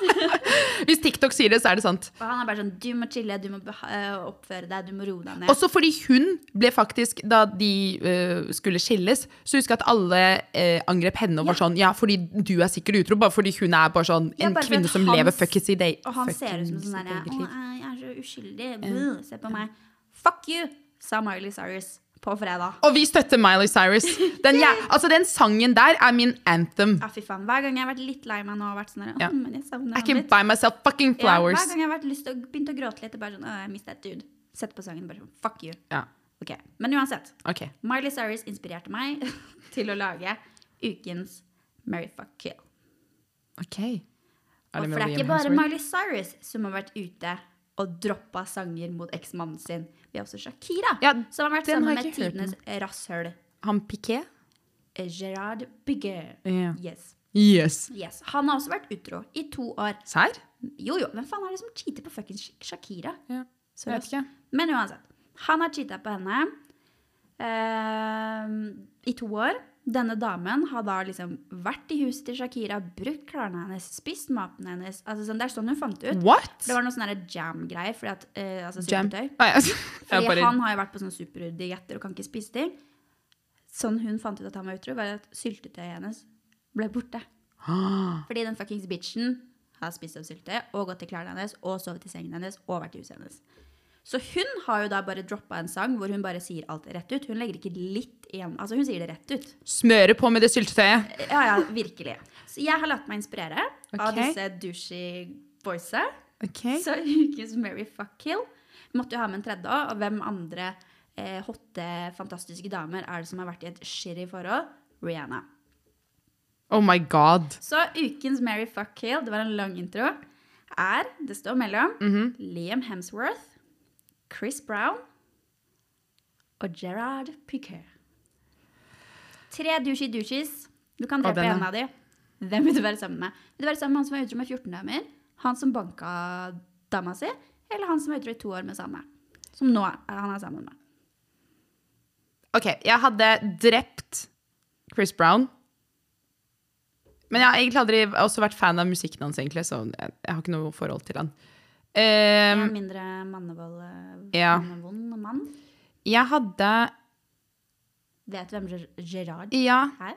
<laughs> Hvis TikTok sier det, så er det sant. Og han er bare sånn Du må chille, du må eh, oppføre deg, du må roe deg ned. Også fordi hun ble faktisk, da de uh, skulle skilles, så husker jeg at alle uh, angrep henne og var Ja. sånn Ja, fordi du er sikkert utro, bare fordi hun er bare sånn Ja, en bare kvinne som hans, lever fuckings i day. Og han ser ut som sånn derre Å, jeg er så uskyldig. Bøh, Se på meg. Fuck you, sa Miley Cyrus på fredag. Og vi støtter Miley Cyrus. Den, ja, altså, den sangen der er min anthem. Ja, fy faen. Hver gang jeg har vært litt lei meg nå og vært sånn Ja. Men jeg savner I can litt». buy myself fucking flowers. Ja, hver gang jeg har vært lyst til å begynt å gråte litt, bare sånn Å, jeg mistet et dude. Sett på sangen bare sånn Fuck you. Ja, Ok, Men uansett. ok. Miley Cyrus inspirerte meg <laughs> til å lage ukens Mary Fuck Kill. Ok. Er Og for det er ikke bare Miley Cyrus som har vært ute og droppa sanger mot eksmannen sin. Vi har også Shakira, Ja, som har vært sammen har med tidenes rasshøl. Han Piqué? Eh, Gerard Bigge. Yeah. Yes. Yes. yes. Han har også vært utro i to år. Serr? Jo, jo, hvem faen er det som cheater på fuckings Shakira? Ja. Jeg vet ikke. Men uansett. Han har cheata på henne uh, i to år. Denne damen har da liksom vært i huset til Shakira, brukt klærne hennes, spist maten hennes. Altså, sånn, det er sånn hun fant ut. What? Det var noe sånn jam-greier. at, eh, altså Jam? Ah, yes. <laughs> Fordi han har jo vært på sånne superdietter og kan ikke spise ting. Sånn hun fant ut at han var utro, var at syltetøyet hennes ble borte. <gasps> Fordi den fuckings bitchen har spist opp syltetøy og gått i klærne hennes og sovet i sengen hennes og vært i huset hennes. Så hun har jo da bare droppa en sang hvor hun bare sier alt rett ut. Hun legger ikke litt igjen. Altså, hun sier det rett ut. Smøre på med det syltetøyet. Ja, ja, virkelig. Så jeg har latt meg inspirere av disse douchey boysa. Okay. Så <laughs> ukens Mary Fuck Kill måtte jo ha med en tredje òg. Og hvem andre eh, hotte, fantastiske damer er det som har vært i et shitty forhold? Rihanna. Oh my god. Så ukens Mary Fuck Kill, det var en lang intro, er Det står mellom Mhm. Liam Hemsworth, Chris Brown og Gerard Piquet. Tre douchey douchies. Du kan drepe en av dem. Hvem vil du være sammen med? Vil du være sammen med han som var utro med 14 damer? Han som banka dama si? Eller han som var utro i to år med samme? Som nå er, han er sammen med. Ok, jeg hadde drept Chris Brown. Men jeg har egentlig aldri også vært fan av musikken hans, egentlig, så jeg, jeg har ikke noe forhold til han. Um, mindre mannevold, ja. mannevond mann. jeg hadde Vet du hvem Gerard Ja, er?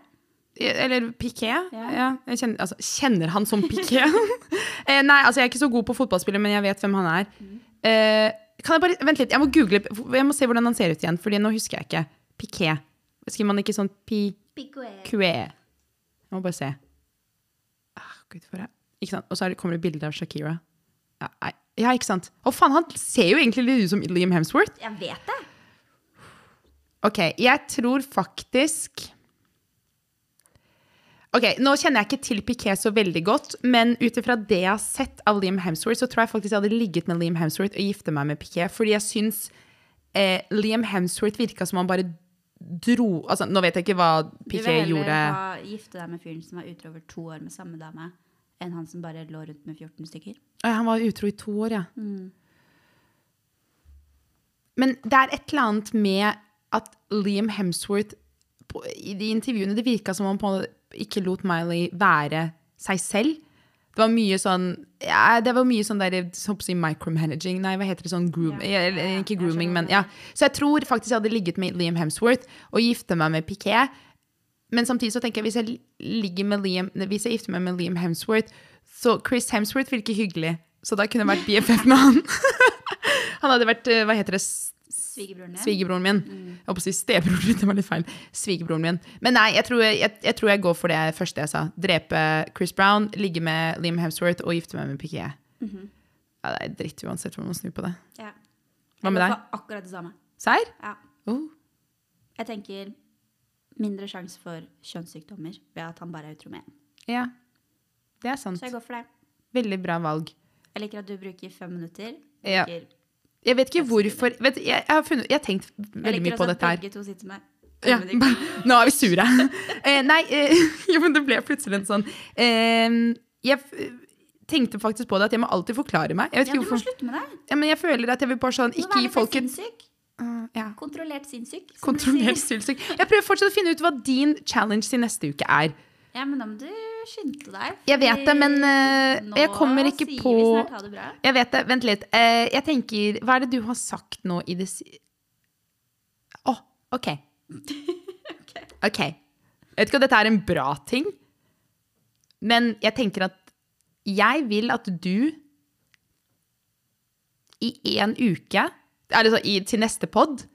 eller Piqué. Ja. Ja. kjenner, altså, kjenner han som Piqué? <laughs> eh, nei, altså jeg er ikke så god på fotballspiller, men jeg vet hvem han er. Eh, kan jeg bare, Vent litt, jeg må google, jeg må se hvordan han ser ut igjen, Fordi nå husker jeg ikke. Piqué. Skriver man ikke sånn. Piquet? Jeg må bare se. Ah, Gud, for jeg. Ikke sant? Og så er kommer det bilde av Shakira. Ja, nei. Ja, ikke sant? Å faen, han ser jo egentlig litt ut som Liam Hemsworth. Jeg vet det. Ok, jeg tror faktisk Ok, Nå kjenner jeg ikke til Piquet så veldig godt, men ut ifra det jeg har sett av Liam Hemsworth, så tror jeg faktisk jeg hadde ligget med Liam Hemsworth og gifte meg med Piquet, fordi jeg syns eh, Liam Hemsworth virka som han bare dro Altså, nå vet jeg ikke hva Du vil Piquet heller gjorde ha, gifte deg med fyren som var utro over to år med samme dame, enn han som bare lå rundt med 14 stykker. Han var utro i to år, ja. Men det er et eller annet med at Liam Hemsworth på, I de intervjuene det virka som om han ikke lot Miley være seg selv. Det var mye sånn ja, Det var mye sånn der så si micromanaging. Nei, hva heter det sånn groom, ja, ja, Ikke grooming, men ja. Så jeg tror faktisk jeg hadde ligget med Liam Hemsworth og gifte meg med Piquet. Men samtidig så tenker jeg hvis jeg ligger med Liam Hvis jeg gifter meg med Liam Hemsworth, så Chris Hemsworth virker hyggelig. Så da kunne jeg vært BFF med han. <laughs> han hadde vært, eh, hva heter det, Svigerbroren min. Jeg holdt på å si stebroren min, <laughs> det var litt feil. Svigerbroren min. Men nei, jeg tror jeg, jeg tror jeg går for det første jeg sa. Drepe Chris Brown, ligge med Liam Hemsworth og gifte meg med Piquet. Ja, det er dritt uansett hvordan man snur på det. Ja. Hva med deg? akkurat det samme. Serr? Ja. Oh. Jeg tenker mindre sjanse for kjønnssykdommer ved at han bare er utro med én. Ja, det er sant. Så jeg går for det. Veldig bra valg. Jeg liker at du bruker fem minutter. Ja. Jeg vet ikke hvorfor vet, jeg, jeg, har funnet, jeg har tenkt jeg veldig mye liker også at dette her. begge to sitter med Ja, <laughs> nå er vi sure. <laughs> eh, nei, eh, <laughs> jo, men det ble plutselig en sånn eh, Jeg tenkte faktisk på det at jeg må alltid forklare meg. Jeg vet Ja, ikke du må slutte med det. Ja, men jeg føler at jeg vil bare sånn Ikke gi folk et. Uh, ja. Kontrollert sinnssyk. Kontrollert sinnssyk. Jeg prøver fortsatt å finne ut hva din challenge til neste uke er. Ja, men da må du skynde deg. Jeg vet det, men, uh, jeg kommer ikke sier på- vi snart ha det bra. Jeg vet det. Vent litt. Uh, jeg tenker Hva er det du har sagt nå i det si... Å, <laughs> OK. OK. Jeg vet ikke om dette er en bra ting, men jeg tenker at jeg vil at du i én uke, altså i, til neste pod,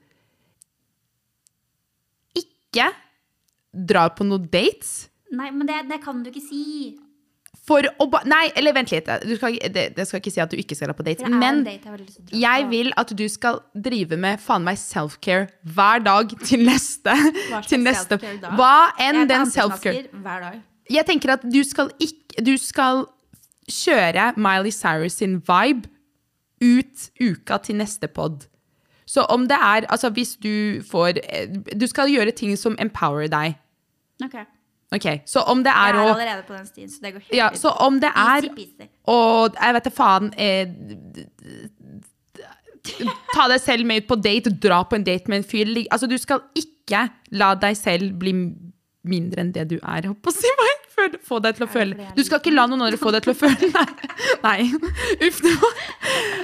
ikke drar på noen dates. Nei, men det, det kan du ikke si. For å ba Nei, eller vent litt. Du skal, det, det skal ikke si at du ikke skal dra på er Men date jeg dra jeg vil at du skal drive med faen meg self-care hver dag til neste. Hva <laughs> til neste? Hva enn den self-care. Jeg tenker at du skal ikke Du skal kjøre Miley Cyrus sin vibe ut uka til neste pod. Så om det er Altså, hvis du får eh, Du skal gjøre ting som empower deg. Ok. Ok, Så om det er å Jeg er er allerede på den stien, så det går helt Ja, ut. så om det er å. Og jeg vet da faen eh, Ta deg selv med ut på date, dra på en date med en fyr. Altså, du skal ikke la deg selv bli mindre enn det du er. Holdt på å si meg. Føl- Få deg til å føle Du skal ikke la noen andre få deg til å føle Nei. Nei. Uff, det var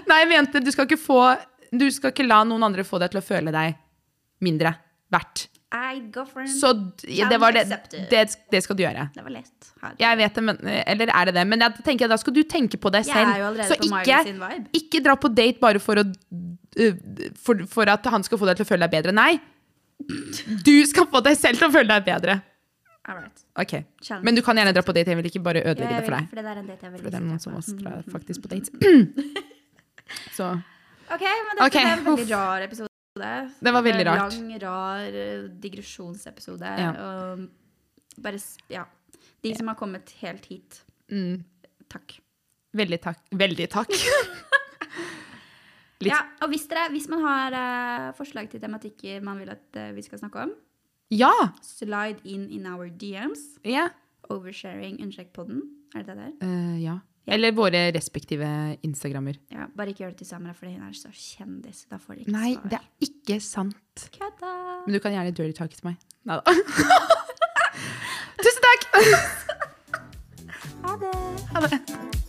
Nei, jeg mente du skal ikke få Du skal ikke la noen andre få deg til å føle deg mindre verdt. Så det var det, det, det skal du gjøre. Det var lett. Jeg vet det, men, eller er det det? Men jeg tenker, da skal du tenke på deg selv. Så på ikke, ikke dra på date bare for å for, for at han skal få deg til å føle deg bedre. Nei. Du skal få deg selv til å føle deg bedre. All right. Ok. Challenge. Men du kan gjerne dra på date. Jeg vil ikke bare ødelegge ja, det for deg. For det er en date jeg vil For det er noen som også drar Mhm. faktisk på date. <laughs> Så Ok, men dette okay. er en veldig rar episode. Det var veldig rart. Lang, rar eh, digresjonsepisode. Ja. Bare, ja. De som har kommet helt hit, mm, takk. veldig takk. Veldig takk. <laughs> Ja, og hvis, dere, hvis man har uh, forslag til tematikker man vil at uh, vi skal snakke om, Ja! slide in in our DMs. Ja. Oversharing, unnsjekk podden. Er det det der? Eh, ja. Eller våre respektive Instagrammer. Ja, bare ikke gjør det til Samra, for hun er så kjendis. Da får de ikke Nei, svar. det er ikke sant. Kødda! Men du kan gjerne dirty talke til meg. Nei da. <laughs> Tusen takk! <laughs> Ha det! Ha det.